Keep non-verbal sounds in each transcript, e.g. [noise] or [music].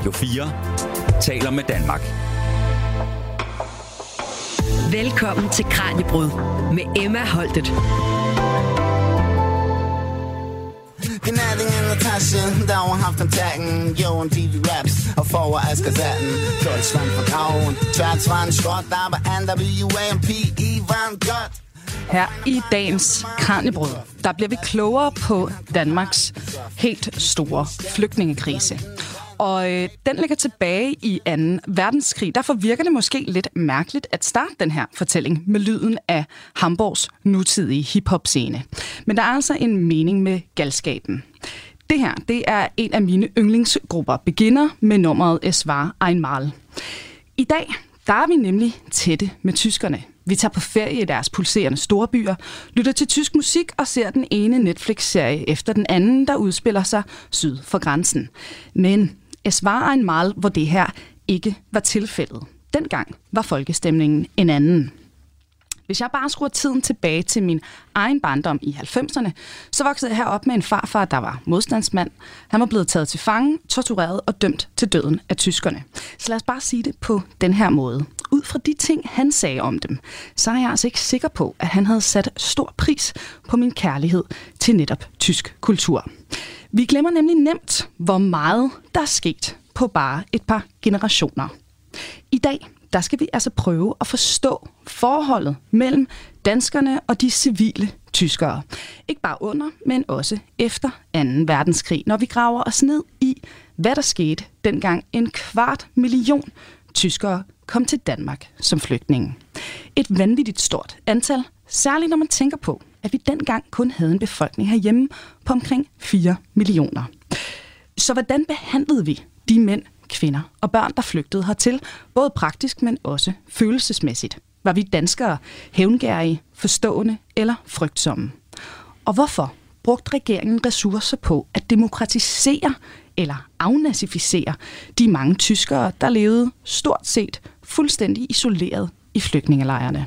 Radio 4 taler med Danmark. Velkommen til Kranjebrud med Emma Holtet. Gnidningen og taschen, der har haft kontakten Jo, en TV raps og for at Askersatten Deutschland for graven Tvært skot, der var NWAMP Ivan Godt Her i dagens Kranjebrud, der bliver vi klogere på Danmarks helt store flygtningekrise. Og øh, den ligger tilbage i 2. verdenskrig. Derfor virker det måske lidt mærkeligt at starte den her fortælling med lyden af Hamburgs nutidige hiphop-scene. Men der er altså en mening med galskaben. Det her, det er en af mine yndlingsgrupper, Beginner med nummeret Svar Einmal. I dag, der er vi nemlig tætte med tyskerne. Vi tager på ferie i deres pulserende storbyer, lytter til tysk musik og ser den ene Netflix-serie efter den anden, der udspiller sig syd for grænsen. Men es var en mal, hvor det her ikke var tilfældet. Dengang var folkestemningen en anden. Hvis jeg bare skruer tiden tilbage til min egen barndom i 90'erne, så voksede jeg herop med en farfar, der var modstandsmand. Han var blevet taget til fange, tortureret og dømt til døden af tyskerne. Så lad os bare sige det på den her måde. Ud fra de ting, han sagde om dem, så er jeg altså ikke sikker på, at han havde sat stor pris på min kærlighed til netop tysk kultur. Vi glemmer nemlig nemt, hvor meget der er sket på bare et par generationer. I dag der skal vi altså prøve at forstå forholdet mellem danskerne og de civile tyskere. Ikke bare under, men også efter 2. verdenskrig, når vi graver os ned i, hvad der skete dengang en kvart million tyskere kom til Danmark som flygtninge. Et vanvittigt stort antal, særligt når man tænker på, at vi dengang kun havde en befolkning herhjemme på omkring 4 millioner. Så hvordan behandlede vi de mænd, kvinder og børn, der flygtede hertil, både praktisk, men også følelsesmæssigt? Var vi danskere hævngærige, forstående eller frygtsomme? Og hvorfor brugte regeringen ressourcer på at demokratisere eller afnazificere de mange tyskere, der levede stort set fuldstændig isoleret i flygtningelejrene?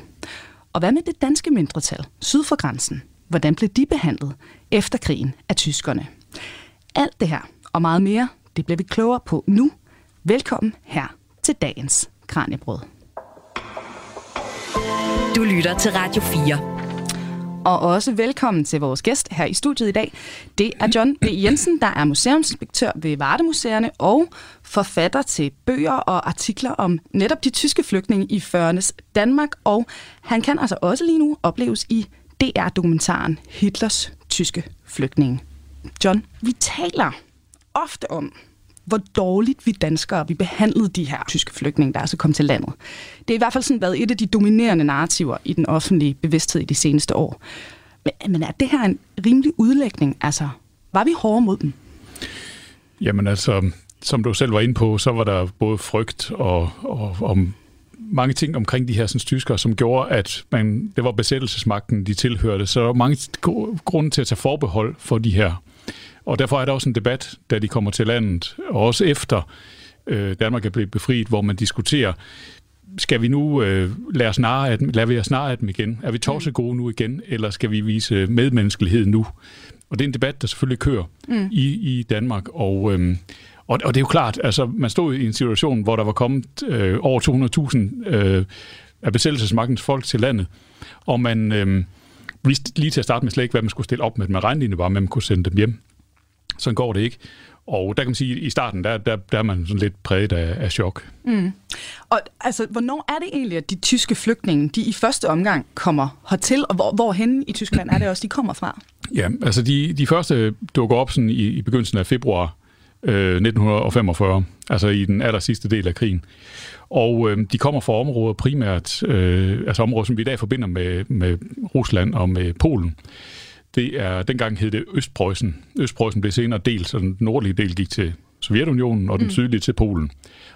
Og hvad med det danske mindretal syd for grænsen? Hvordan blev de behandlet efter krigen af tyskerne? Alt det her og meget mere, det bliver vi klogere på nu. Velkommen her til dagens Kranjebrød. Du lytter til Radio 4. Og også velkommen til vores gæst her i studiet i dag. Det er John B. Jensen, der er museumsinspektør ved Vardemuseerne og forfatter til bøger og artikler om netop de tyske flygtninge i 40'ernes Danmark. Og han kan altså også lige nu opleves i DR-dokumentaren Hitlers tyske flygtninge. John, vi taler ofte om, hvor dårligt vi danskere vi behandlede de her tyske flygtninge, der altså kom til landet. Det er i hvert fald sådan været et af de dominerende narrativer i den offentlige bevidsthed i de seneste år. Men, men er det her en rimelig udlægning? Altså, var vi hårde mod dem? Jamen altså, som du selv var inde på, så var der både frygt og, og, og mange ting omkring de her sådan, tyskere, som gjorde, at man, det var besættelsesmagten, de tilhørte. Så der var mange grunde til at tage forbehold for de her og derfor er der også en debat, da de kommer til landet, og også efter øh, Danmark er blevet befriet, hvor man diskuterer, skal vi nu øh, lade, os narre at, lade vi os narre af dem igen? Er vi torse gode nu igen, eller skal vi vise medmenneskelighed nu? Og det er en debat, der selvfølgelig kører mm. i, i Danmark, og, øh, og, og det er jo klart, altså man stod i en situation, hvor der var kommet øh, over 200.000 øh, af besættelsesmagtens folk til landet, og man øh, vidste lige til at starte med slet ikke, hvad man skulle stille op med, med regnlinje var, men man kunne sende dem hjem. Sådan går det ikke. Og der kan man sige, at i starten, der, der, der er man sådan lidt præget af, af chok. Mm. Og altså, hvornår er det egentlig, at de tyske flygtninge, de i første omgang kommer hertil, og hvor, hvorhen i Tyskland er det også, de kommer fra? Ja, altså de, de første dukker op sådan i, i begyndelsen af februar øh, 1945, altså i den aller sidste del af krigen. Og øh, de kommer fra områder primært, øh, altså områder, som vi i dag forbinder med, med Rusland og med Polen det er, dengang hed det Østpreussen. Østpreussen blev senere delt, så den nordlige del gik til Sovjetunionen, og den mm. sydlige til Polen.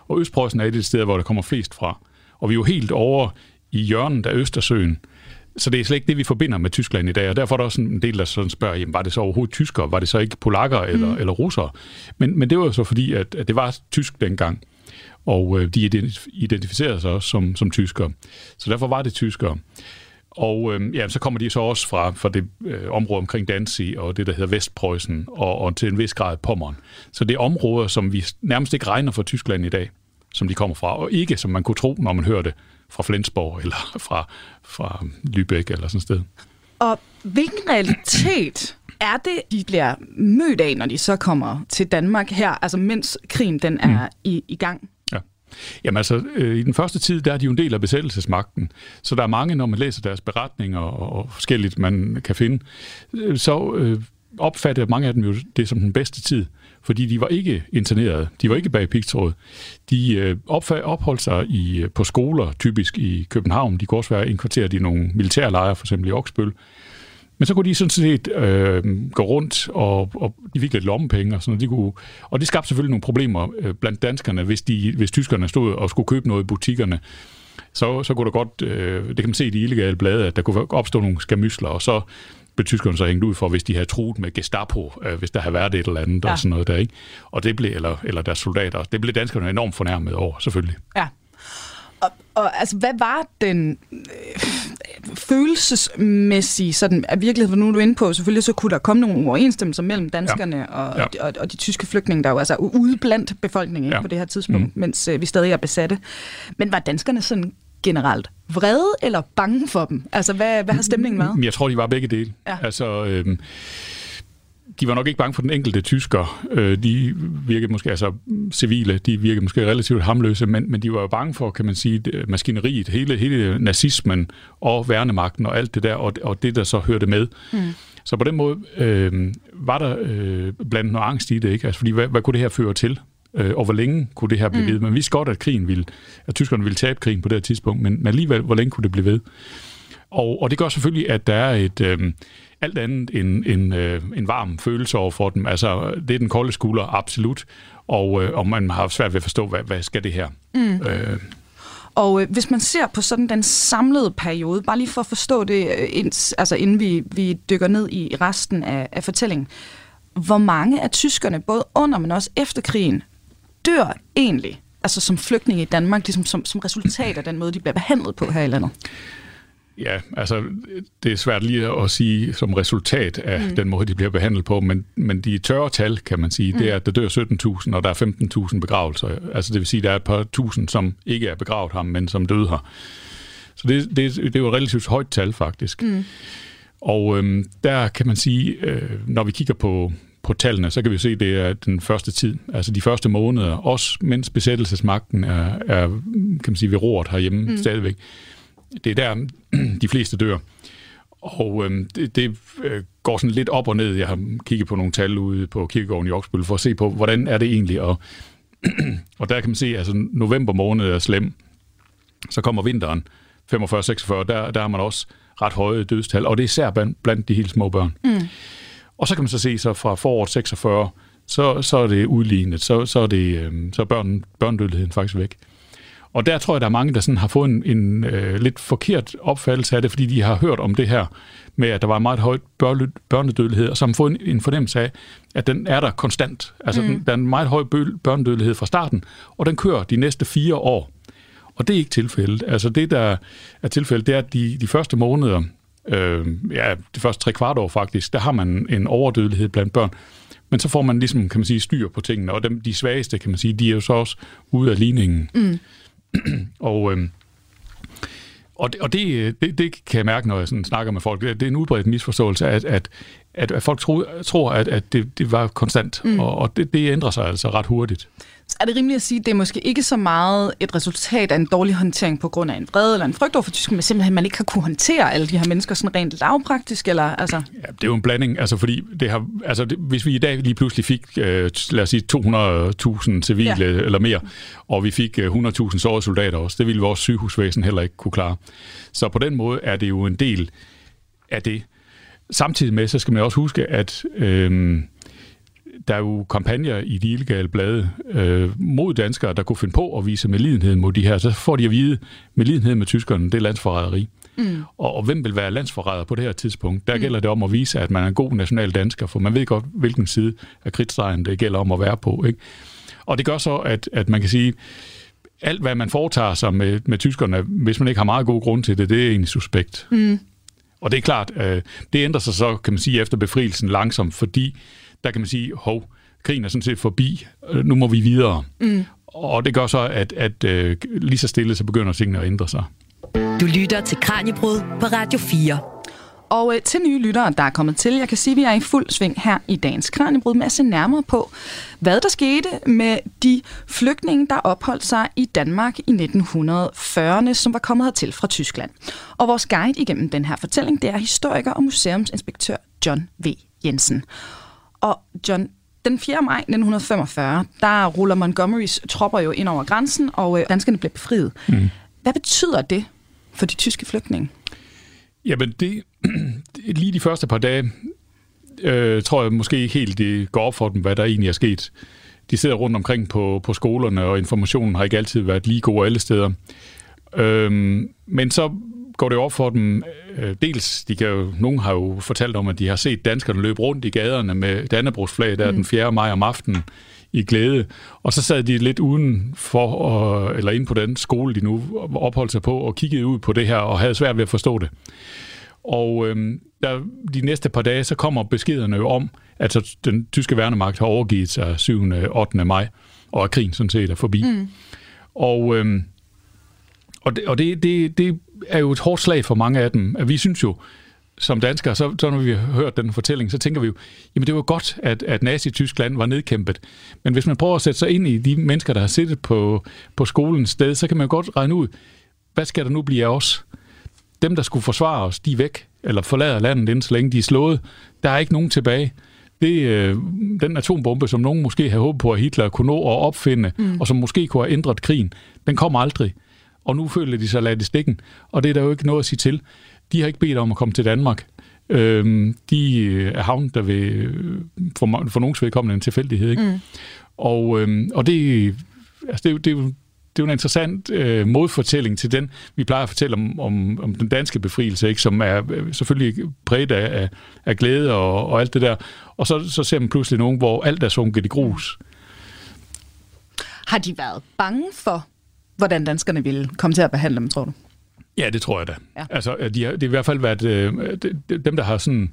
Og Østpreussen er et af de steder, hvor der kommer flest fra. Og vi er jo helt over i hjørnet af Østersøen, så det er slet ikke det, vi forbinder med Tyskland i dag, og derfor er der også en del, der sådan spørger, jamen, var det så overhovedet tyskere? Var det så ikke polakker eller, mm. eller russere? Men, men det var jo så fordi, at, at det var tysk dengang, og øh, de identificerede sig også som, som tyskere. Så derfor var det tyskere. Og øh, ja, så kommer de så også fra, fra det øh, område omkring Danzig og det, der hedder Vestpreussen, og, og til en vis grad Pommern. Så det er områder, som vi nærmest ikke regner for Tyskland i dag, som de kommer fra, og ikke som man kunne tro, når man hører det fra Flensborg eller [laughs] fra, fra Lübeck eller sådan et sted. Og hvilken realitet er det, de bliver mødt af, når de så kommer til Danmark her, altså mens krigen den er mm. i, i gang? Ja. Jamen altså, øh, i den første tid, der er de jo en del af besættelsesmagten. Så der er mange, når man læser deres beretninger og, og forskelligt, man kan finde, øh, så øh, opfatter mange af dem jo det som den bedste tid. Fordi de var ikke interneret, de var ikke bag pigtråd. De øh, opholdt sig i, øh, på skoler, typisk i København. De kunne også være indkvarteret i nogle militærlejre, for eksempel i Oksbøl. Men så kunne de sådan set øh, gå rundt, og, og de fik lidt lommepenge og sådan noget. De kunne, og det skabte selvfølgelig nogle problemer øh, blandt danskerne, hvis, de, hvis tyskerne stod og skulle købe noget i butikkerne. Så, så kunne der godt, øh, det kan man se i de illegale blade, at der kunne opstå nogle skamysler, og så blev tyskerne så hængt ud for, hvis de havde truet med Gestapo, øh, hvis der havde været et eller andet ja. og sådan noget der, ikke? Og det blev, eller, eller deres soldater, det blev danskerne enormt fornærmet over, selvfølgelig. Ja. Og, altså, hvad var den øh, følelsesmæssige sådan, af virkelighed, for nu er du inde på, selvfølgelig så kunne der komme nogle uoverensstemmelser mellem danskerne ja. Og, ja. Og, og, og de tyske flygtninge, der jo altså ude blandt befolkningen ja. på det her tidspunkt, mm. mens øh, vi stadig er besatte. Men var danskerne sådan generelt vrede eller bange for dem? Altså, hvad, hvad har stemningen været? Jeg tror, de var begge dele. Ja. Altså, øh, de var nok ikke bange for den enkelte tysker. Øh, de virkede måske, altså civile, de virkede måske relativt hamløse, men, men de var jo bange for, kan man sige, maskineriet, hele, hele nazismen og værnemagten og alt det der, og, og det, der så hørte med. Mm. Så på den måde øh, var der øh, blandt noget angst i det, ikke? Altså, fordi hvad, hvad kunne det her føre til? Øh, og hvor længe kunne det her blive mm. ved? Man vidste godt, at krigen ville, at tyskerne ville tabe krigen på det her tidspunkt, men, men alligevel, hvor længe kunne det blive ved? Og, og det gør selvfølgelig, at der er et... Øh, alt andet end en, øh, en varm følelse over for dem. Altså, det er den kolde skulder, absolut. Og, øh, og man har svært ved at forstå, hvad, hvad skal det her? Mm. Øh. Og øh, hvis man ser på sådan den samlede periode, bare lige for at forstå det, øh, ind, altså inden vi, vi dykker ned i resten af, af fortællingen, hvor mange af tyskerne, både under, men også efter krigen, dør egentlig, altså som flygtninge i Danmark, ligesom som, som resultat af den måde, de bliver behandlet på her i landet? Ja, altså det er svært lige at sige som resultat af mm. den måde, de bliver behandlet på, men, men de tørre tal, kan man sige, mm. det er, at der dør 17.000, og der er 15.000 begravelser. Altså det vil sige, at der er et par tusind, som ikke er begravet ham, men som døde her. Så det, det, det er jo et relativt højt tal, faktisk. Mm. Og øhm, der kan man sige, øh, når vi kigger på, på tallene, så kan vi se, at det er den første tid, altså de første måneder, også mens besættelsesmagten er, er kan man sige, ved roret herhjemme mm. stadigvæk, det er der, [clears throat] de fleste dør. Og øh, det, det øh, går sådan lidt op og ned. Jeg har kigget på nogle tal ude på kirkegården i Oksbøl for at se på, hvordan er det egentlig. Og, [clears throat] og der kan man se, at altså, november måned er slem. Så kommer vinteren, 45-46, der, der har man også ret høje dødstal, og det er især blandt, blandt de helt små børn. Mm. Og så kan man så se, så fra foråret 46, så, så er det udlignet, så, så er, det, øh, så er børn, børnedødeligheden faktisk væk. Og der tror jeg, der er mange, der sådan har fået en, en øh, lidt forkert opfattelse af det, fordi de har hørt om det her med, at der var meget høj børnedødelighed, og så har fået en, en fornemmelse af, at den er der konstant. Altså, mm. den, der er en meget høj børnedødelighed fra starten, og den kører de næste fire år. Og det er ikke tilfældet. Altså, det, der er tilfældet, det er, at de, de første måneder, øh, ja, de første tre kvart år faktisk, der har man en overdødelighed blandt børn. Men så får man ligesom, kan man sige, styr på tingene, og dem, de svageste, kan man sige, de er jo så også ude af ligningen. Mm. [clears throat] og, øh, og, det, og det, det, det kan jeg mærke, når jeg sådan snakker med folk. Det er en udbredt misforståelse, at, at, at, at folk tror, tror at, at det, det var konstant, mm. og, og det, det ændrer sig altså ret hurtigt. Er det rimeligt at sige, at det er måske ikke så meget et resultat af en dårlig håndtering på grund af en vrede eller en frygt over for tysk, men simpelthen, at man ikke har kunne håndtere alle de her mennesker sådan rent lavpraktisk? Eller, altså? Ja, det er jo en blanding, altså fordi det har, altså det, hvis vi i dag lige pludselig fik, øh, lad os sige, 200.000 civile ja. eller mere, og vi fik øh, 100.000 sårede soldater også, det ville vores sygehusvæsen heller ikke kunne klare. Så på den måde er det jo en del af det. Samtidig med, så skal man også huske, at øh, der er jo kampagner i de illegale blade øh, mod danskere, der kunne finde på at vise medlidenhed mod de her. Så får de at vide, medlidenhed med tyskerne, det er landsforræderi. Mm. Og, og hvem vil være landsforræder på det her tidspunkt? Der mm. gælder det om at vise, at man er en god national dansker, for man ved godt, hvilken side af kridtstregen det gælder om at være på. Ikke? Og det gør så, at, at man kan sige, alt, hvad man foretager sig med, med tyskerne, hvis man ikke har meget god grund til det, det er egentlig suspekt. Mm. Og det er klart, øh, det ændrer sig så, kan man sige, efter befrielsen langsomt, fordi der kan man sige, hov, krigen er sådan set forbi, øh, nu må vi videre. Mm. Og det gør så, at, at øh, lige så stille, så begynder tingene at ændre sig. Du lytter til Kranjebrud på Radio 4. Og øh, til nye lyttere, der er kommet til, jeg kan sige, at vi er i fuld sving her i dagens Kranjebrud med at se nærmere på, hvad der skete med de flygtninge, der opholdt sig i Danmark i 1940'erne, som var kommet hertil fra Tyskland. Og vores guide igennem den her fortælling, det er historiker og museumsinspektør John V. Jensen. Og John, den 4. maj 1945, der ruller Montgomerys tropper jo ind over grænsen, og øh, danskerne bliver befriet. Mm. Hvad betyder det for de tyske flygtninge? Jamen, det, [clears throat] lige de første par dage, øh, tror jeg måske ikke helt, det går op for dem, hvad der egentlig er sket. De sidder rundt omkring på, på skolerne, og informationen har ikke altid været lige god alle steder. Øhm, men så går det op for dem, øh, dels, de kan jo, nogen har jo fortalt om, at de har set danskerne løbe rundt i gaderne med Dannebrogsflag der mm. den 4. maj om aftenen i glæde. Og så sad de lidt uden for, eller ind på den skole, de nu opholdt sig på, og kiggede ud på det her, og havde svært ved at forstå det. Og øhm, der, de næste par dage, så kommer beskederne jo om, at så den tyske værnemagt har overgivet sig 7. 8. maj, og at krigen sådan set er forbi. Mm. Og, øhm, og, det, og det, det, det er jo et hårdt slag for mange af dem. Vi synes jo, som danskere, så, så når vi har hørt den fortælling, så tænker vi jo, jamen det var godt, at, at Nazi-Tyskland var nedkæmpet. Men hvis man prøver at sætte sig ind i de mennesker, der har siddet på, på skolens sted, så kan man jo godt regne ud, hvad skal der nu blive af os? Dem, der skulle forsvare os, de er væk, eller forlader landet så længe de er slået. Der er ikke nogen tilbage. Det, øh, den atombombe, som nogen måske havde håbet på, at Hitler kunne nå at opfinde, mm. og som måske kunne have ændret krigen, den kom aldrig. Og nu føler de sig ladt i stikken, og det er der jo ikke noget at sige til. De har ikke bedt om at komme til Danmark. Øhm, de er havnet der ved, for, for nogens vedkommende en tilfældighed. Ikke? Mm. Og, øhm, og det, altså det, det, det, det er jo en interessant øh, modfortælling til den, vi plejer at fortælle om, om, om den danske befrielse, ikke, som er øh, selvfølgelig præget af, af, af glæde og, og alt det der. Og så, så ser man pludselig nogen, hvor alt er sunket i grus. Har de været bange for, hvordan danskerne ville komme til at behandle dem, tror du? Ja, det tror jeg da. Ja. Altså, de har, det har i hvert fald været øh, dem, der har sådan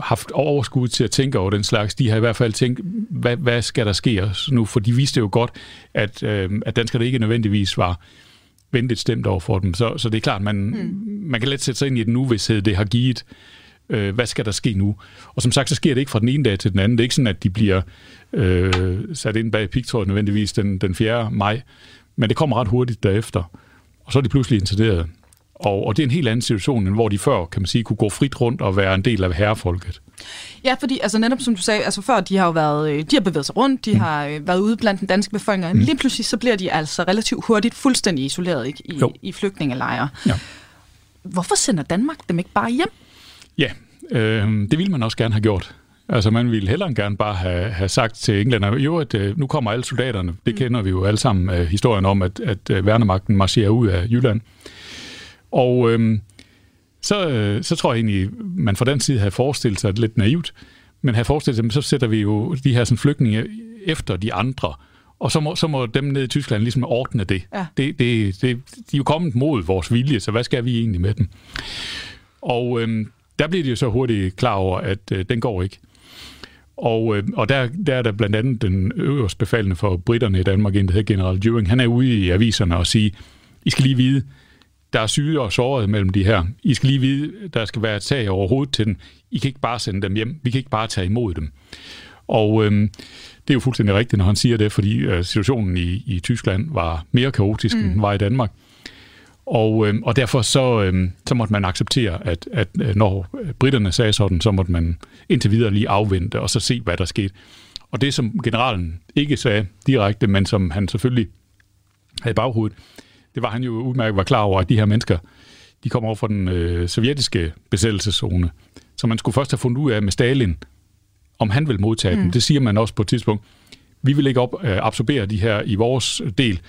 haft overskud til at tænke over den slags, de har i hvert fald tænkt, hvad, hvad skal der ske nu? For de vidste jo godt, at, øh, at danskerne ikke nødvendigvis var venligt stemt over for dem. Så, så det er klart, man, mm. man kan let sætte sig ind i den uvidshed, det har givet. Øh, hvad skal der ske nu? Og som sagt, så sker det ikke fra den ene dag til den anden. Det er ikke sådan, at de bliver øh, sat ind bag pigtrådet nødvendigvis den, den 4. maj, men det kommer ret hurtigt derefter. Og så er de pludselig interneret. Og, og det er en helt anden situation, end hvor de før, kan man sige, kunne gå frit rundt og være en del af herrefolket. Ja, fordi altså netop som du sagde, altså før de har jo været, øh, de har bevæget sig rundt, de mm. har øh, været ude blandt den danske befolkning, mm. lige pludselig så bliver de altså relativt hurtigt fuldstændig isoleret ikke, i, i flygtningelejre. Ja. Hvorfor sender Danmark dem ikke bare hjem? Ja, øh, det ville man også gerne have gjort. Altså man ville hellere gerne bare have, have sagt til englænderne, jo at øh, nu kommer alle soldaterne. Det mm. kender vi jo alle sammen øh, historien om, at, at øh, værnemagten marcherer ud af Jylland. Og øh, så, øh, så tror jeg egentlig, man fra den side havde forestillet sig lidt naivt, men havde forestillet sig, så sætter vi jo de her sådan, flygtninge efter de andre, og så må, så må dem nede i Tyskland ligesom ordne det. Ja. det, det, det de er jo kommet mod vores vilje, så hvad skal vi egentlig med dem? Og øh, der bliver de jo så hurtigt klar over, at øh, den går ikke. Og, øh, og der, der er der blandt andet den øverste befalende for britterne i Danmark, en der hedder General Dewing, han er ude i aviserne og siger, I skal lige vide, der er syge og såret mellem de her. I skal lige vide, der skal være et tag over hovedet til dem. I kan ikke bare sende dem hjem. Vi kan ikke bare tage imod dem. Og øh, det er jo fuldstændig rigtigt, når han siger det, fordi øh, situationen i, i Tyskland var mere kaotisk, mm. end den var i Danmark. Og, øh, og derfor så, øh, så måtte man acceptere, at, at øh, når britterne sagde sådan, så måtte man indtil videre lige afvente og så se, hvad der skete. Og det, som generalen ikke sagde direkte, men som han selvfølgelig havde i baghovedet, det var han jo udmærket var klar over, at de her mennesker, de kommer over fra den øh, sovjetiske besættelseszone. Så man skulle først have fundet ud af med Stalin, om han vil modtage mm. dem. Det siger man også på et tidspunkt. Vi vil ikke op, øh, absorbere de her i vores del,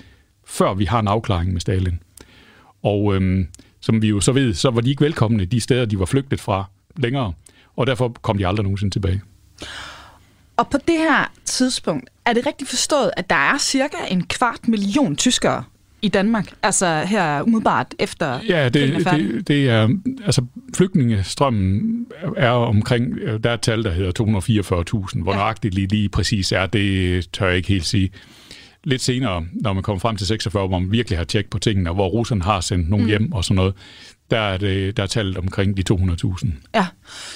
før vi har en afklaring med Stalin. Og øh, som vi jo så ved, så var de ikke velkomne de steder, de var flygtet fra længere, og derfor kom de aldrig nogensinde tilbage. Og på det her tidspunkt, er det rigtigt forstået, at der er cirka en kvart million tyskere i Danmark, altså her umiddelbart efter Ja, er det, det, det er, altså flygtningestrømmen er omkring, der er et tal, der hedder 244.000. Hvor Ja. nøjagtigt lige, lige præcis er, det tør jeg ikke helt sige. Lidt senere, når man kommer frem til 46, hvor man virkelig har tjek på tingene, og hvor russerne har sendt nogen mm. hjem og sådan noget, der er, det, der er tallet omkring de 200.000. Ja,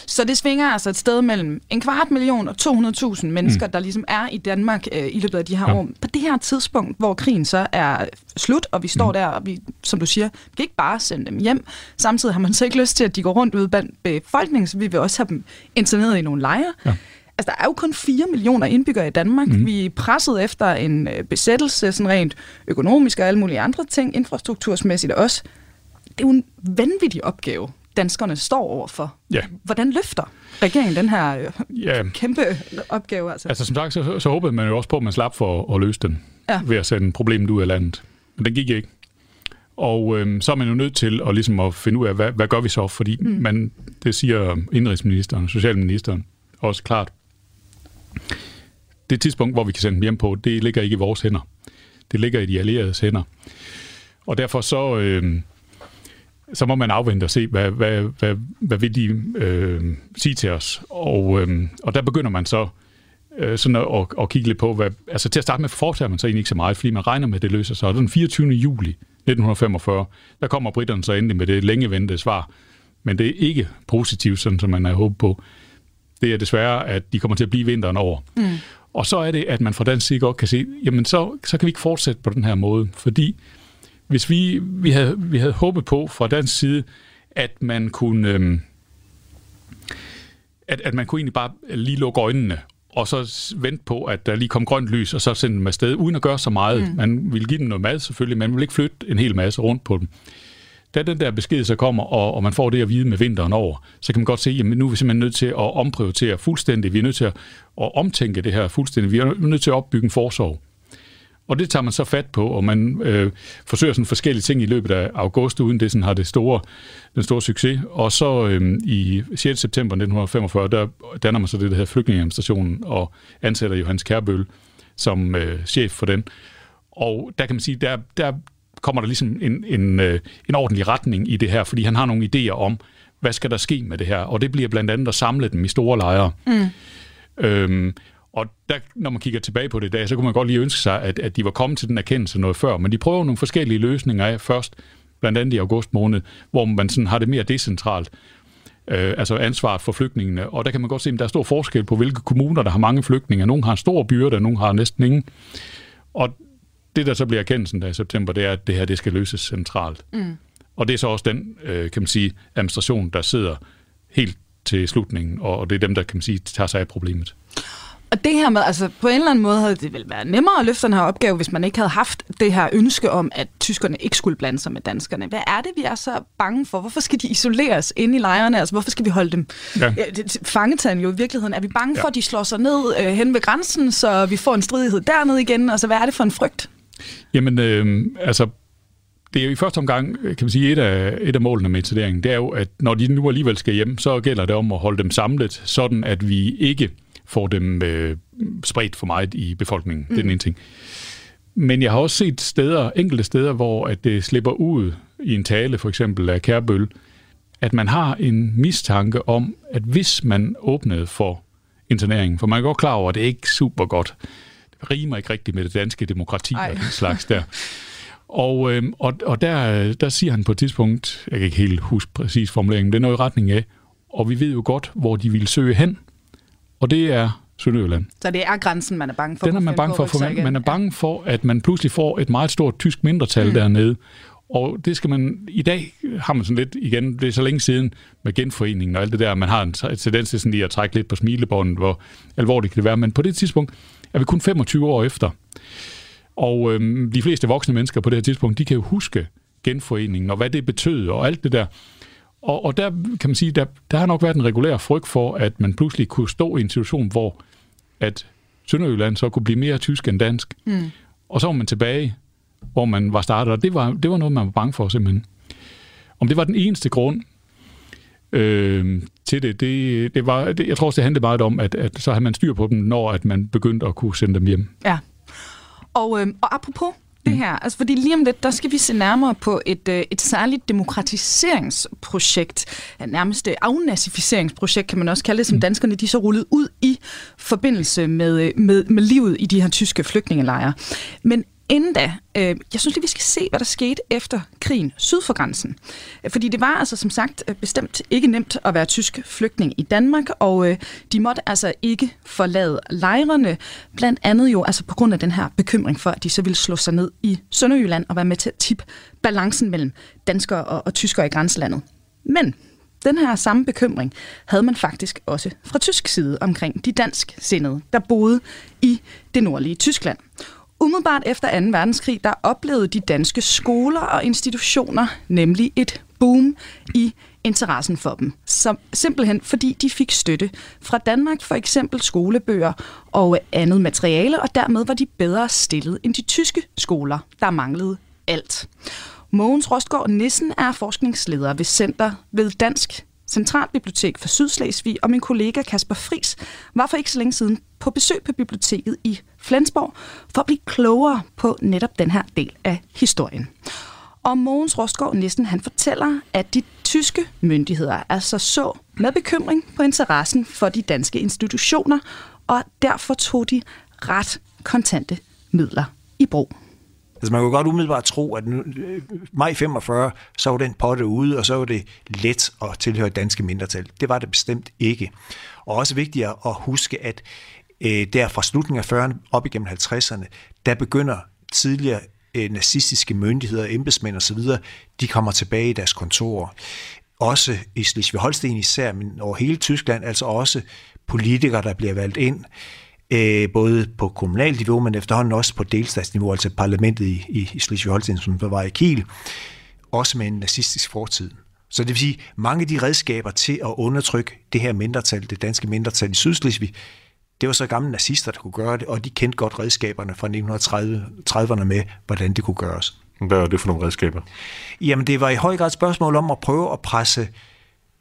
så det svinger altså et sted mellem en kvart million og 200.000 mennesker, mm. der ligesom er i Danmark øh, i løbet af de her Ja. år. På det her tidspunkt, hvor krigen så er slut, og vi står mm. der, og vi, som du siger, vi kan ikke bare sende dem hjem. Samtidig har man så ikke lyst til, at de går rundt ude blandt befolkningen, så vi vil også have dem interneret i nogle lejre. Ja. Altså, der er jo kun 4 millioner indbyggere i Danmark. Mm. Vi er presset efter en øh, besættelse, sådan rent økonomisk og alle mulige andre ting, infrastruktursmæssigt også. Det er jo en vanvittig opgave, danskerne står overfor. Ja. Hvordan løfter regeringen den her øh, Ja, kæmpe opgave? Altså? altså som sagt, så, så håbede man jo også på, at man slap for at løse den, Ja. ved at sende problemet ud af landet. Men den gik ikke. Og øhm, så er man jo nødt til at, ligesom at finde ud af, hvad, hvad gør vi så? Fordi mm. man, det siger indrigsministeren, socialministeren også klart, det tidspunkt, hvor vi kan sende dem hjem på, det ligger ikke i vores hænder. Det ligger i de allieredes hænder. Og derfor så, øh, så må man afvente og se, hvad, hvad, hvad, hvad vil de øh, sige til os. Og, øh, og der begynder man så øh, sådan at, at, at kigge lidt på, hvad, altså til at starte med foretager man så egentlig ikke så meget, fordi man regner med, at det løser sig. Og den 24. juli 1945, der kommer britterne så endelig med det længe ventede svar. Men det er ikke positivt, sådan som man havde håbet på. Det er desværre, at de kommer til at blive vinteren over. Mm. Og så er det, at man fra dansk side godt kan se, jamen så, så kan vi ikke fortsætte på den her måde, fordi hvis vi, vi, havde, vi havde håbet på fra dansk side, at man kunne, øhm, at, at man kunne egentlig bare lige lukke øjnene, og så vente på, at der lige kom grønt lys, og så sende dem afsted, uden at gøre så meget. Mm. Man ville give dem noget mad selvfølgelig, men man ville ikke flytte en hel masse rundt på dem. Da den der besked så kommer, og, og man får det at vide med vinteren over, så kan man godt se, at nu er vi simpelthen nødt til at omprioritere fuldstændig. Vi er nødt til at, at omtænke det her fuldstændig. Vi er nødt til at opbygge en forsorg. Og det tager man så fat på, og man øh, forsøger sådan forskellige ting i løbet af august, uden det sådan har det store, den store succes. Og så øh, i 6. september 1945, der danner man så det, der hedder flygtningeadministrationen, og ansætter Johannes Kærbøl som øh, chef for den. Og der kan man sige, der, der kommer der ligesom en, en, øh, en ordentlig retning i det her, fordi han har nogle idéer om, hvad skal der ske med det her? Og det bliver blandt andet at samle dem i store lejre. Mm. Øhm, og der, når man kigger tilbage på det i dag, så kunne man godt lige ønske sig, at, at de var kommet til den erkendelse noget før. Men de prøver nogle forskellige løsninger af først, blandt andet i august måned, hvor man sådan har det mere decentralt. Øh, altså ansvaret for flygtningene. Og der kan man godt se, at der er stor forskel på, hvilke kommuner, der har mange flygtninge. Nogle har en stor byrde, og nogle har næsten ingen. Og det, der så bliver erkendelsen der i september, det er, at det her det skal løses centralt. Mm. Og det er så også den, øh, kan man sige, administration, der sidder helt til slutningen, og det er dem, der kan man sige, tager sig af problemet. Og det her med, altså på en eller anden måde havde det vel været nemmere at løfte den her opgave, hvis man ikke havde haft det her ønske om, at tyskerne ikke skulle blande sig med danskerne. Hvad er det, vi er så bange for? Hvorfor skal de isoleres inde i lejrene? Altså hvorfor skal vi holde dem Ja. fangetagen jo i virkeligheden? Er vi bange Ja. for, at de slår sig ned øh, hen ved grænsen, så vi får en stridighed dernede igen? Altså hvad er det for en frygt? Jamen, øh, altså, det er jo i første omgang, kan man sige, et af, et af målene med etableringen, det er jo, at når de nu alligevel skal hjem, så gælder det om at holde dem samlet, sådan at vi ikke får dem øh, spredt for meget i befolkningen. Mm. Det er den ene ting. Men jeg har også set steder, enkelte steder, hvor at det slipper ud i en tale, for eksempel af Kærbøl, at man har en mistanke om, at hvis man åbnede for interneringen, for man er godt klar over, at det er ikke super godt, rimer ikke rigtigt med det danske demokrati Ej. og den slags der. Og, øh, og, og der, der siger han på et tidspunkt, jeg kan ikke helt huske præcis formuleringen, det er noget i retning af, og vi ved jo godt, hvor de vil søge hen, og det er Sønderjylland. Så det er grænsen, man er bange for. Den er man bange for, at for man, man er bange for, at man pludselig får et meget stort tysk mindretal mm. dernede. Og det skal man, i dag har man sådan lidt, igen, det er så længe siden med genforeningen og alt det der, man har en tendens til sådan lige at trække lidt på smilebåndet, hvor alvorligt kan det være. Men på det tidspunkt er vi kun 25 år efter. Og øhm, de fleste voksne mennesker på det her tidspunkt, de kan jo huske genforeningen og hvad det betød og alt det der. Og, og der kan man sige, der, der har nok været en regulær frygt for, at man pludselig kunne stå i en situation, hvor at Sønderjylland så kunne blive mere tysk end dansk. Mm. Og så var man tilbage, hvor man var startet, og det var, det var noget, man var bange for simpelthen. Om det var den eneste grund, øh, til det. Det, det var, det, jeg tror også, det handlede meget om, at, at så havde man styr på dem, når at man begyndte at kunne sende dem hjem. Ja. Og, øh, og apropos det her, altså fordi lige om lidt, der skal vi se nærmere på et, øh, et særligt demokratiseringsprojekt, ja, nærmest afnazificeringsprojekt, kan man også kalde det, som danskerne de så rullet ud i forbindelse med, øh, med, med livet i de her tyske flygtningelejre. Men Inden da, øh, jeg synes lige, vi skal se, hvad der skete efter krigen syd for grænsen. Øh, fordi det var altså som sagt øh, bestemt ikke nemt at være tysk flygtning i Danmark, og øh, de måtte altså ikke forlade lejrene, blandt andet jo altså på grund af den her bekymring for, at de så ville slå sig ned i Sønderjylland og være med til at tippe balancen mellem danskere og, og tyskere i grænselandet. Men den her samme bekymring havde man faktisk også fra tysk side omkring de dansk sindede, der boede i det nordlige Tyskland. Umiddelbart efter 2. verdenskrig, der oplevede de danske skoler og institutioner nemlig et boom i interessen for dem. Som, simpelthen fordi de fik støtte fra Danmark, for eksempel skolebøger og andet materiale, og dermed var de bedre stillet end de tyske skoler, der manglede alt. Mogens Rostgaard Nissen er forskningsleder ved Center ved Dansk Centralbibliotek for Sydslesvig, og min kollega Kasper Fris var for ikke så længe siden på besøg på biblioteket i Flensborg for at blive klogere på netop den her del af historien. Og Mogens Rostgaard Nissen han fortæller, at de tyske myndigheder altså så med bekymring på interessen for de danske institutioner, og derfor tog de ret kontante midler i brug. Altså man kunne godt umiddelbart tro, at nu, øh, maj 45, så var den potte ude, og så var det let at tilhøre danske mindretal. Det var det bestemt ikke. Og også vigtigt at huske, at øh, der fra slutningen af 40'erne op igennem 50'erne, der begynder tidligere øh, nazistiske myndigheder, embedsmænd osv., de kommer tilbage i deres kontorer. Også i Slesvig-Holsten især, men over hele Tyskland, altså også politikere, der bliver valgt ind øh, både på kommunalt niveau, men efterhånden også på delstatsniveau, altså parlamentet i, i, i Slesvig-Holsten, som var i Kiel, også med en nazistisk fortid. Så det vil sige, mange af de redskaber til at undertrykke det her mindretal, det danske mindretal i Sydslesvig, det var så gamle nazister, der kunne gøre det, og de kendte godt redskaberne fra 1930'erne med, hvordan det kunne gøres. Hvad er det for nogle redskaber? Jamen, det var i høj grad et spørgsmål om at prøve at presse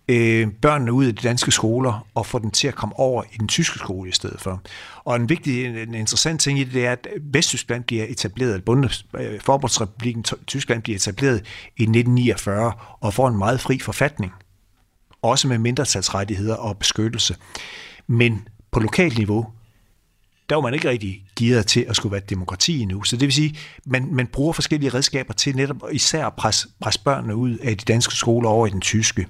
øh, børnene ud af de danske skoler og få dem til at komme over i den tyske skole i stedet for. Og en vigtig, en interessant ting i det, det er, at Vesttyskland bliver etableret, øh, Forbundsrepubliken Tyskland bliver etableret i 1949 og får en meget fri forfatning, også med mindretalsrettigheder og beskyttelse. Men på lokalt niveau, der var man ikke rigtig gearet til at skulle være demokrati endnu. Så det vil sige, man, man bruger forskellige redskaber til netop især at presse, presse børnene ud af de danske skoler over i den tyske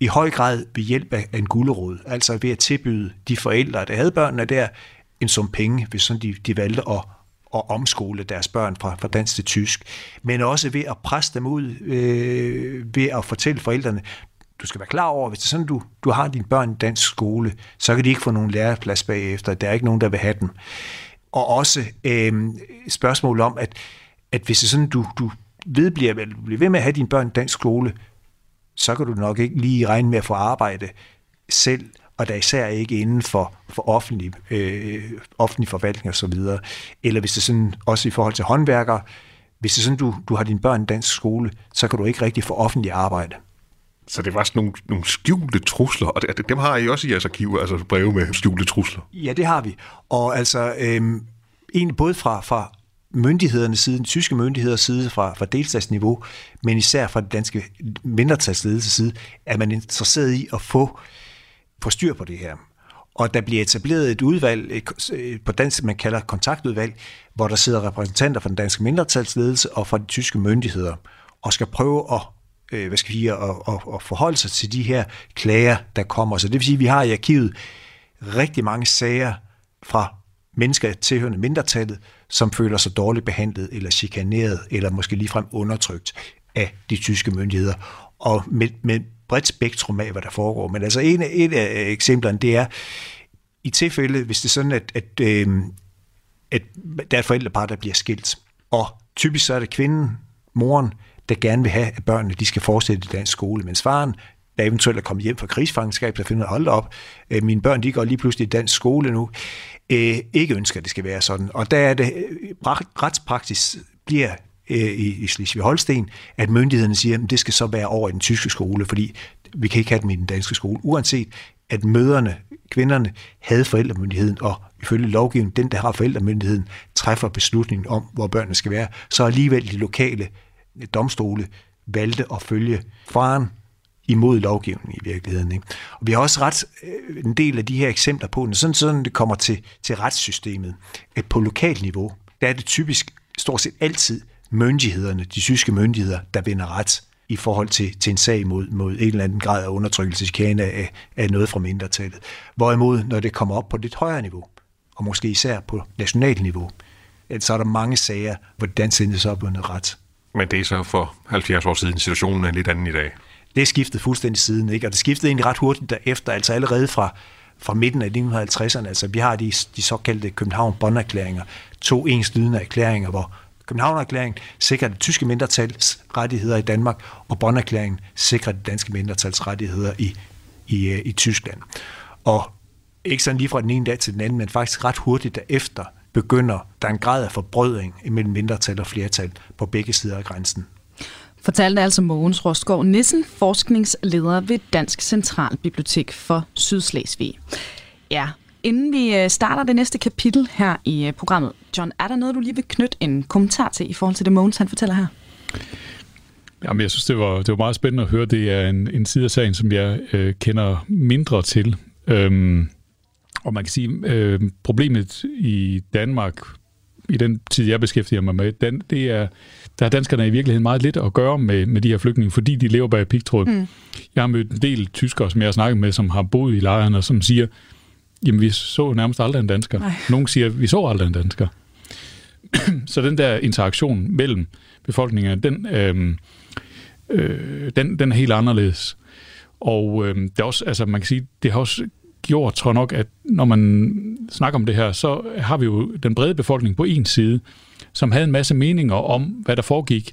i høj grad ved hjælp af en gulderåd, altså ved at tilbyde de forældre, der havde børnene der, en sum penge, hvis sådan de, de valgte at, at omskole deres børn fra, fra dansk til tysk, men også ved at presse dem ud, øh, ved at fortælle forældrene, du skal være klar over, hvis det er sådan, du, du har dine børn i dansk skole, så kan de ikke få nogen læreplads bagefter. Der er ikke nogen, der vil have dem. Og også øh, spørgsmål om, at, at hvis det er sådan, du, du ved, bliver, bliver ved med at have dine børn i dansk skole, så kan du nok ikke lige regne med at få arbejde selv, og der især ikke inden for, for offentlig, øh, offentlig forvaltning osv. Eller hvis det sådan, også i forhold til håndværkere, hvis det sådan, du, du har dine børn i dansk skole, så kan du ikke rigtig få offentlig arbejde. Så det var sådan nogle, nogle skjulte trusler, og det, dem har I også i jeres arkiv, altså breve med skjulte trusler. Ja, det har vi. Og altså, øhm, egentlig både fra, fra myndighedernes side, den tyske myndigheders side fra, fra delstatsniveau, men især fra den danske mindretalsledelse side, er man interesseret i at få, få styr på det her. Og der bliver etableret et udvalg, et, på dansk man kalder kontaktudvalg, hvor der sidder repræsentanter fra den danske mindretalsledelse og fra de tyske myndigheder, og skal prøve at øh, hvad skal vi sige, at, at, at forholde sig til de her klager, der kommer. Så det vil sige, at vi har i arkivet rigtig mange sager fra mennesker tilhørende mindretallet, som føler sig dårligt behandlet eller chikaneret, eller måske ligefrem undertrykt af de tyske myndigheder. Og med, med bredt spektrum af, hvad der foregår. Men altså en, et af eksemplerne, det er, i tilfælde, hvis det er sådan, at, at, øh, at der er et forældrepar, der bliver skilt, og typisk så er det kvinden, moren, der gerne vil have, at børnene de skal fortsætte i dansk skole, mens faren, der eventuelt er kommet hjem fra krigsfangenskab, der finder, hold op, øh, mine børn de går lige pludselig i dansk skole nu, øh, ikke ønsker, at det skal være sådan. Og der er det, øh, retspraksis bliver øh, i, i Slesvig-Holsten, at myndighederne siger, at det skal så være over i den tyske skole, fordi vi kan ikke have dem i den danske skole, uanset at møderne, kvinderne, havde forældremyndigheden, og ifølge lovgivningen, den, der har forældremyndigheden, træffer beslutningen om, hvor børnene skal være, så alligevel de lokale domstole valgte at følge faren imod lovgivningen i virkeligheden. Ikke? Og vi har også ret øh, en del af de her eksempler på, når sådan, sådan det kommer til, til retssystemet, at på lokalt niveau, der er det typisk stort set altid myndighederne, de tyske myndigheder, der vinder ret i forhold til, til en sag mod, mod en eller anden grad af undertrykkelse, chikane af, af noget fra mindretallet. Hvorimod, når det kommer op på lidt højere niveau, og måske især på nationalt niveau, så er der mange sager, hvor det danske så er bundet ret. Men det er så for 70 år siden. Situationen er lidt anden i dag. Det er skiftet fuldstændig siden, ikke? og det skiftede egentlig ret hurtigt derefter, altså allerede fra, fra midten af 1950'erne. Altså, vi har de, de såkaldte København-Bonn-erklæringer, to enslydende erklæringer, hvor København-erklæringen sikrer det tyske mindretals rettigheder i Danmark, og Bonn-erklæringen sikrer det danske mindretals rettigheder i, i, øh, i Tyskland. Og ikke sådan lige fra den ene dag til den anden, men faktisk ret hurtigt derefter begynder der en grad af forbrødring imellem mindretal og flertal på begge sider af grænsen. Fortalte altså Mogens Rostgaard Nissen, forskningsleder ved Dansk Centralbibliotek for Sydslesvig. Ja, inden vi øh, starter det næste kapitel her i øh, programmet, John, er der noget, du lige vil knytte en kommentar til i forhold til det, Mogens han fortæller her? Jamen, jeg synes, det var, det var meget spændende at høre. Det er en, en side af sagen, som jeg øh, kender mindre til. Øhm, og man kan sige, øh, problemet i Danmark, i den tid, jeg beskæftiger mig med, den, det er, der har danskerne i virkeligheden meget lidt at gøre med, med de her flygtninge, fordi de lever bag pigtråd. Mm. Jeg har mødt en del tyskere, som jeg har snakket med, som har boet i lejrene, som siger, jamen vi så nærmest aldrig en dansker. Nej. Nogle siger, vi så aldrig en dansker. [clears throat] så den der interaktion mellem befolkningen, den, øh, øh, den, den er helt anderledes. Og øh, det er også, altså man kan sige, det har også gjort, tror jeg nok, at når man snakker om det her, så har vi jo den brede befolkning på en side, som havde en masse meninger om, hvad der foregik,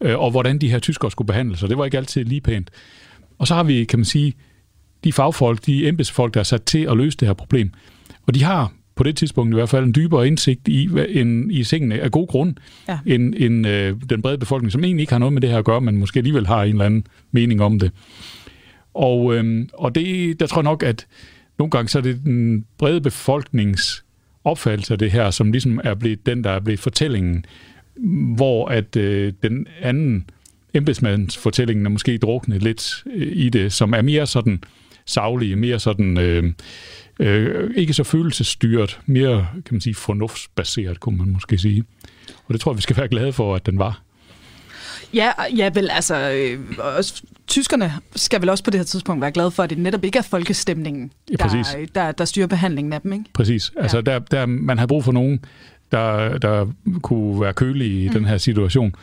øh, og hvordan de her tyskere skulle behandles, og det var ikke altid lige pænt. Og så har vi, kan man sige, de fagfolk, de embedsfolk, der er sat til at løse det her problem. Og de har på det tidspunkt i hvert fald en dybere indsigt i, en, i tingene af god grund, ja. end, end øh, den brede befolkning, som egentlig ikke har noget med det her at gøre, men måske alligevel har en eller anden mening om det. Og, øh, og det, der tror jeg nok, at nogle gange så er det den brede befolknings opfattelse af det her, som ligesom er blevet den, der er blevet fortællingen, hvor at øh, den anden embedsmands fortællingen er måske druknet lidt øh, i det, som er mere sådan savlige, mere sådan øh, øh, ikke så følelsesstyret, mere kan man sige fornuftsbaseret, kunne man måske sige. Og det tror jeg, vi skal være glade for, at den var. Ja, ja vel, altså, øh, også, tyskerne skal vel også på det her tidspunkt være glade for, at det netop ikke er folkestemningen, ja, der, der, der styrer behandlingen af dem, ikke? Præcis. Altså, ja. der, der, man har brug for nogen, der, der kunne være kølige i mm. den her situation,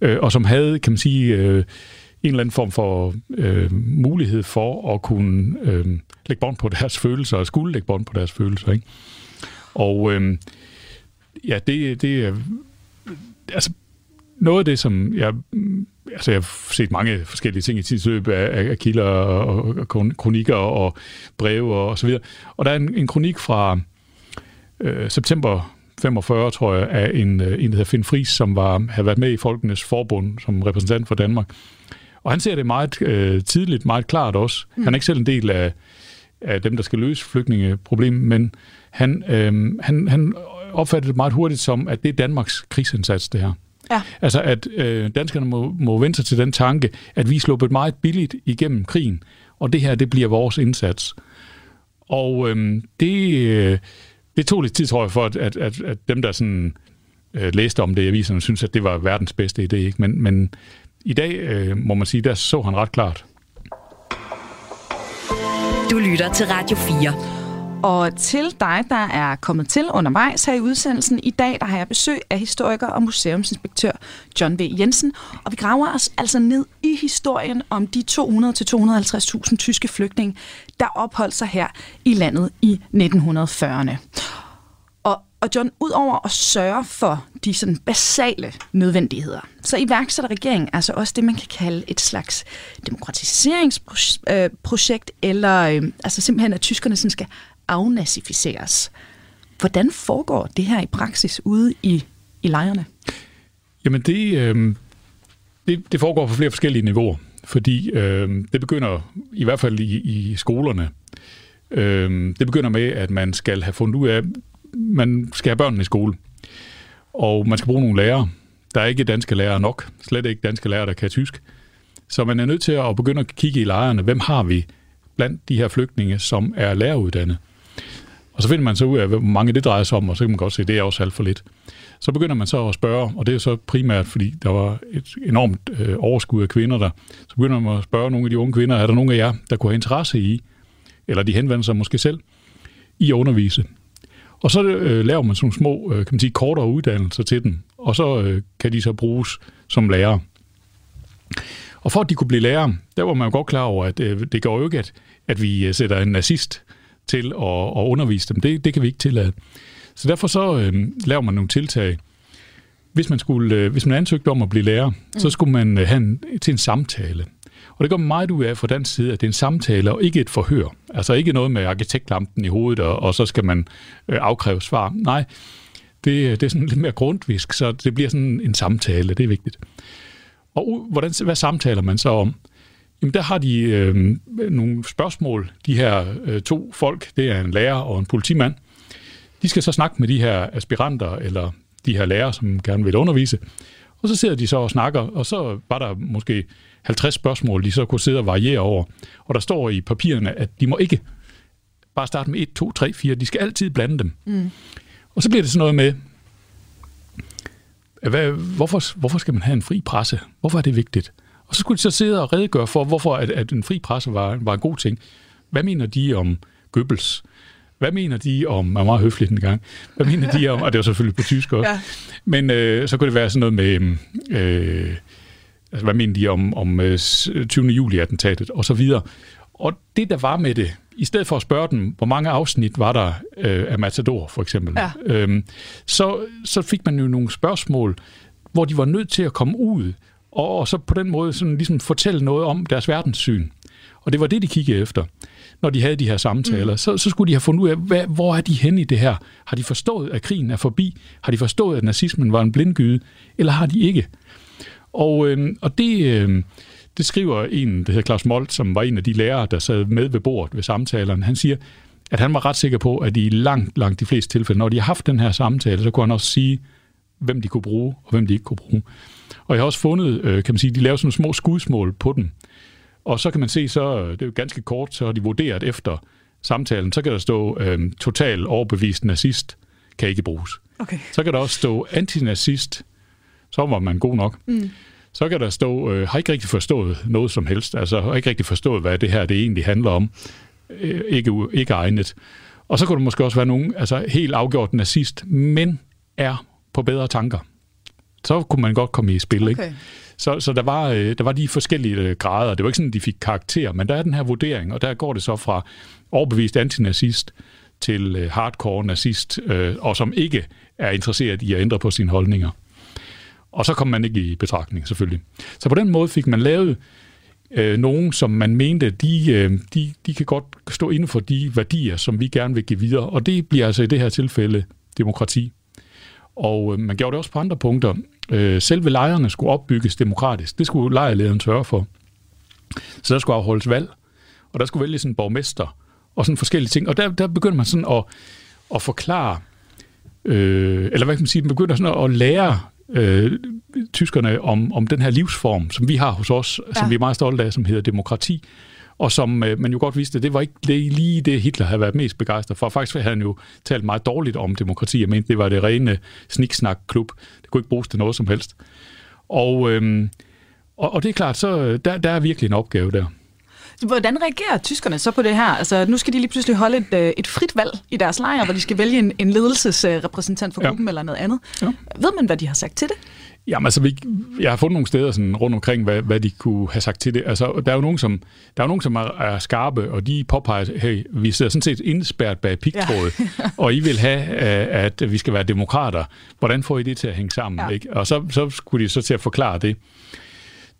øh, og som havde, kan man sige, øh, en eller anden form for øh, mulighed for at kunne øh, lægge bånd på deres [laughs] følelser, og skulle lægge bånd på deres følelser, ikke? Og øh, ja, det, det. Altså, noget af det, som jeg... Altså, jeg har set mange forskellige ting i tidsløb af, af kilder og, og kronikker og breve og, og så videre. Og der er en, en kronik fra øh, september 45, tror jeg, af en, øh, en der hedder Finn Friis, som var, havde været med i Folkenes Forbund som repræsentant for Danmark. Og han ser det meget øh, tidligt, meget klart også. Mm. Han er ikke selv en del af, af dem, der skal løse flygtningeproblemet, men han, øh, han, han opfatter det meget hurtigt som, at det er Danmarks krigsindsats, det her. Ja. Altså, at øh, danskerne må, må vente sig til den tanke, at vi er sluppet meget billigt igennem krigen, og det her, det bliver vores indsats. Og øh, det, øh, det tog lidt tid, tror jeg, for at, at, at, at dem, der sådan øh, læste om det i aviserne, synes, at det var verdens bedste idé. Ikke? Men, men i dag, øh, må man sige, der så han ret klart. Du lytter til Radio 4. Og til dig, der er kommet til undervejs her i udsendelsen i dag, der har jeg besøg af historiker og museumsinspektør John V. Jensen. Og vi graver os altså ned i historien om de 200-250.000 tyske flygtninge, der opholdt sig her i landet i 1940'erne. Og, og John, udover at sørge for de sådan basale nødvendigheder, så iværksætter regeringen altså også det, man kan kalde et slags demokratiseringsprojekt, øh, eller øh, altså simpelthen, at tyskerne sådan skal afnazificeres. Hvordan foregår det her i praksis ude i, i lejrene? Jamen det, øh, det, det foregår på flere forskellige niveauer. fordi øh, det begynder, i hvert fald i, i skolerne, øh, det begynder med, at man skal have fundet ud af, man skal have børnene i skole, og man skal bruge nogle lærere. Der er ikke danske lærere nok, slet ikke danske lærere, der kan tysk. Så man er nødt til at begynde at kigge i lejrene, hvem har vi blandt de her flygtninge, som er læreruddannet. Og så finder man så ud af, hvor mange det drejer sig om, og så kan man godt se, at det er også alt for lidt. Så begynder man så at spørge, og det er så primært, fordi der var et enormt øh, overskud af kvinder der, så begynder man at spørge nogle af de unge kvinder, er der nogen af jer, der kunne have interesse i, eller de henvender sig måske selv, i at undervise. Og så øh, laver man sådan små, øh, kan man sige, kortere uddannelser til dem, og så øh, kan de så bruges som lærere. Og for at de kunne blive lærere, der var man jo godt klar over, at øh, det går jo ikke, at, at vi øh, sætter en nazist til at, at undervise dem. Det, det kan vi ikke tillade. Så derfor så øh, laver man nogle tiltag. Hvis man, skulle, øh, hvis man ansøgte om at blive lærer, mm. så skulle man øh, have en, til en samtale. Og det går meget ud af fra den side, at det er en samtale og ikke et forhør. Altså ikke noget med arkitektlampen i hovedet, og, og så skal man øh, afkræve svar. Nej, det, det er sådan [laughs] lidt mere grundvisk, så det bliver sådan en samtale, det er vigtigt. Og hvordan, hvad samtaler man så om? Jamen der har de øh, nogle spørgsmål, de her øh, to folk, det er en lærer og en politimand. De skal så snakke med de her aspiranter, eller de her lærere, som gerne vil undervise. Og så sidder de så og snakker, og så var der måske 50 spørgsmål, de så kunne sidde og variere over. Og der står i papirerne, at de må ikke bare starte med 1, 2, 3, 4. De skal altid blande dem. Mm. Og så bliver det sådan noget med, hvad, hvorfor, hvorfor skal man have en fri presse? Hvorfor er det vigtigt? Og så skulle de så sidde og redegøre for, hvorfor at, at en fri presse var, var en god ting. Hvad mener de om Goebbels? Hvad mener de om, man var meget høflig den gang, hvad mener de om, og det var selvfølgelig på tysk også, ja. men øh, så kunne det være sådan noget med, øh, altså, hvad mener de om, om øh, 20. juli-attentatet, og så videre. Og det, der var med det, i stedet for at spørge dem, hvor mange afsnit var der øh, af Matador, for eksempel, ja. øhm, så, så fik man jo nogle spørgsmål, hvor de var nødt til at komme ud, og, og så på den måde sådan ligesom fortælle noget om deres verdenssyn. Og det var det, de kiggede efter, når de havde de her samtaler. Mm. Så, så skulle de have fundet ud af, hvad, hvor er de henne i det her? Har de forstået, at krigen er forbi? Har de forstået, at nazismen var en blindgyde? Eller har de ikke? Og, øh, og det, øh, det skriver en, der hedder Claus Molt, som var en af de lærere, der sad med ved bordet ved samtalerne. Han siger, at han var ret sikker på, at i langt, langt de fleste tilfælde, når de har haft den her samtale, så kunne han også sige, hvem de kunne bruge, og hvem de ikke kunne bruge. Og jeg har også fundet, øh, kan man sige, de laver sådan nogle små skudsmål på dem. Og så kan man se, så det er jo ganske kort, så har de vurderet efter samtalen, så kan der stå øh, total overbevist nazist, kan ikke bruges. Okay. Så kan der også stå antinazist, så var man god nok. Mm. Så kan der stå, øh, har ikke rigtig forstået noget som helst, altså har ikke rigtig forstået, hvad det her det egentlig handler om. Øh, ikke, ikke egnet. Og så kunne der måske også være nogen, altså helt afgjort nazist, men er på bedre tanker. Så kunne man godt komme i spil, okay. ikke? Så, så der, var, øh, der var de forskellige øh, grader. Det var ikke sådan, at de fik karakter, men der er den her vurdering, og der går det så fra overbevist antinazist til øh, hardcore nazist, øh, og som ikke er interesseret i at ændre på sine holdninger. Og så kom man ikke i betragtning, selvfølgelig. Så på den måde fik man lavet øh, nogen, som man mente, de, øh, de, de kan godt stå inden for de værdier, som vi gerne vil give videre. Og det bliver altså i det her tilfælde demokrati. Og øh, man gjorde det også på andre punkter. Øh, selve lejrene skulle opbygges demokratisk. Det skulle lejrlederen sørge for. Så der skulle afholdes valg, og der skulle vælges en borgmester, og sådan forskellige ting. Og der, der begynder man sådan at, at forklare, øh, eller hvad kan man sige, man begynder sådan at lære øh, tyskerne om, om den her livsform, som vi har hos os, ja. som vi er meget stolte af, som hedder demokrati, og som øh, man jo godt vidste, det var ikke lige det, Hitler havde været mest begejstret for. Faktisk havde han jo talt meget dårligt om demokrati. Jeg mente, det var det rene sniksnak-klub. Det kunne ikke bruges til noget som helst. Og, øh, og, og det er klart, så der, der er virkelig en opgave der. Hvordan reagerer tyskerne så på det her? Altså, nu skal de lige pludselig holde et, øh, et frit valg i deres lejr, hvor de skal vælge en, en ledelsesrepræsentant for gruppen ja. eller noget andet. Ja. Ved man, hvad de har sagt til det? Jamen altså, vi, jeg har fundet nogle steder sådan rundt omkring, hvad, hvad de kunne have sagt til det. Altså, der er jo nogen, som, der er, nogen, som er, er skarpe, og de påpeger, hey, vi sidder sådan set indspærret bag pigtrådet, ja. [laughs] og I vil have, øh, at vi skal være demokrater. Hvordan får I det til at hænge sammen? Ja. Ikke? Og så, så skulle de så til at forklare det.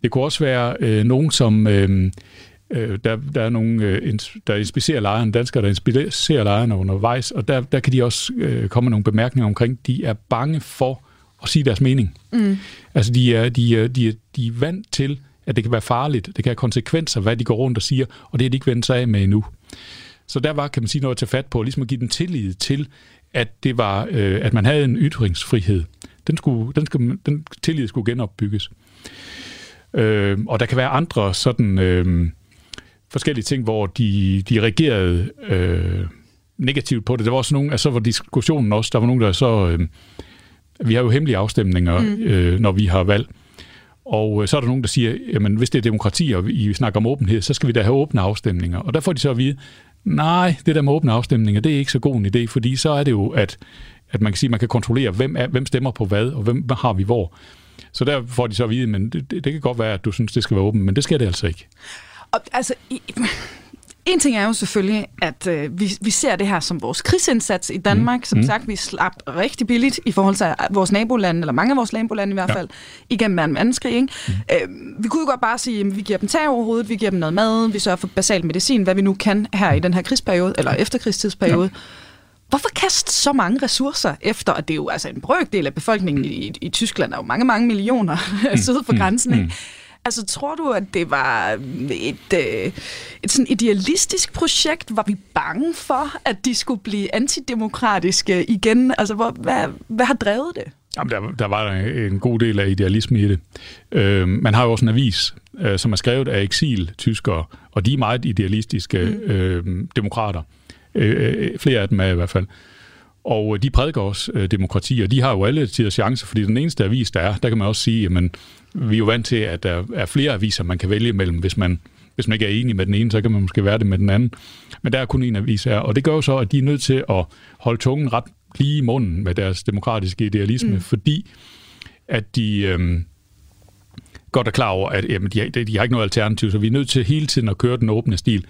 Det kunne også være øh, nogen, som... Øh, Øh, der, der er nogle, øh, der inspicerer lejren, danskere, der inspicerer lejrene undervejs, og der, der kan de også øh, komme med nogle bemærkninger omkring, de er bange for at sige deres mening. Mm. Altså, de er, de, er, de, er, de er vant til at det kan være farligt, det kan have konsekvenser, hvad de går rundt og siger, og det er de ikke vendt sig af med endnu. Så der var, kan man sige, noget at tage fat på, ligesom at give den tillid til, at, det var, øh, at man havde en ytringsfrihed. Den, skulle, den, skulle, den tillid skulle genopbygges. Øh, og der kan være andre sådan øh, forskellige ting, hvor de, de reagerede øh, negativt på det. Der var også nogle, altså var diskussionen også, der var nogen, der så... Øh, vi har jo hemmelige afstemninger, mm. øh, når vi har valg. Og øh, så er der nogen, der siger, jamen hvis det er demokrati, og vi snakker om åbenhed, så skal vi da have åbne afstemninger. Og der får de så at vide, nej, det der med åbne afstemninger, det er ikke så god en idé, fordi så er det jo, at, at man kan sige, at man kan kontrollere, hvem, er, hvem stemmer på hvad, og hvem har vi hvor. Så der får de så at vide, men det, det, det kan godt være, at du synes, det skal være åbent, men det skal det altså ikke. Og, altså, i, en ting er jo selvfølgelig, at øh, vi, vi ser det her som vores krigsindsats i Danmark. Mm. Som mm. sagt, vi slap rigtig billigt i forhold til vores nabolande, eller mange af vores nabolande i hvert fald, ja. igennem en verdenskrig. Ikke? Mm. Øh, vi kunne jo godt bare sige, at vi giver dem tag over hovedet, vi giver dem noget mad, vi sørger for basal medicin, hvad vi nu kan her i den her krigsperiode, eller efterkrigstidsperiode. Ja. Hvorfor kaste så mange ressourcer efter, at det er jo altså en brøkdel af befolkningen i, i, i Tyskland, er jo mange, mange millioner mm. [laughs] syd for mm. grænsen, ikke? Altså, tror du, at det var et, øh, et sådan idealistisk projekt? Var vi bange for, at de skulle blive antidemokratiske igen? Altså, hvor, hvad, hvad har drevet det? Jamen, der, der var en god del af idealisme i det. Øh, man har jo også en avis, øh, som er skrevet af eksil-tyskere, og de er meget idealistiske mm. øh, demokrater. Øh, øh, flere af dem er i hvert fald. Og de prædiker også øh, demokrati, og de har jo alle tider chancer, fordi den eneste avis, der er, der kan man også sige, at vi er jo vant til, at der er flere aviser, man kan vælge mellem, hvis man, hvis man ikke er enig med den ene, så kan man måske være det med den anden. Men der er kun en avis her, og det gør jo så, at de er nødt til at holde tungen ret lige i munden med deres demokratiske idealisme, mm. fordi at de øhm, godt er klar over, at jamen, de, de, de har ikke noget alternativ, så vi er nødt til hele tiden at køre den åbne stil.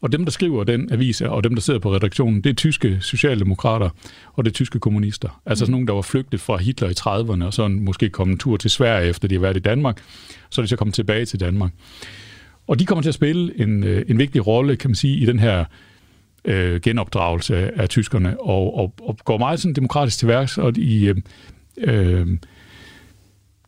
Og dem, der skriver den avis, og dem, der sidder på redaktionen, det er tyske socialdemokrater, og det er tyske kommunister. Altså sådan nogle, der var flygtet fra Hitler i 30'erne, og så måske kommet en tur til Sverige, efter de har været i Danmark. Så er de så kommet tilbage til Danmark. Og de kommer til at spille en, øh, en vigtig rolle, kan man sige, i den her øh, genopdragelse af tyskerne, og, og, og går meget sådan demokratisk til værks, og i... Øh, øh,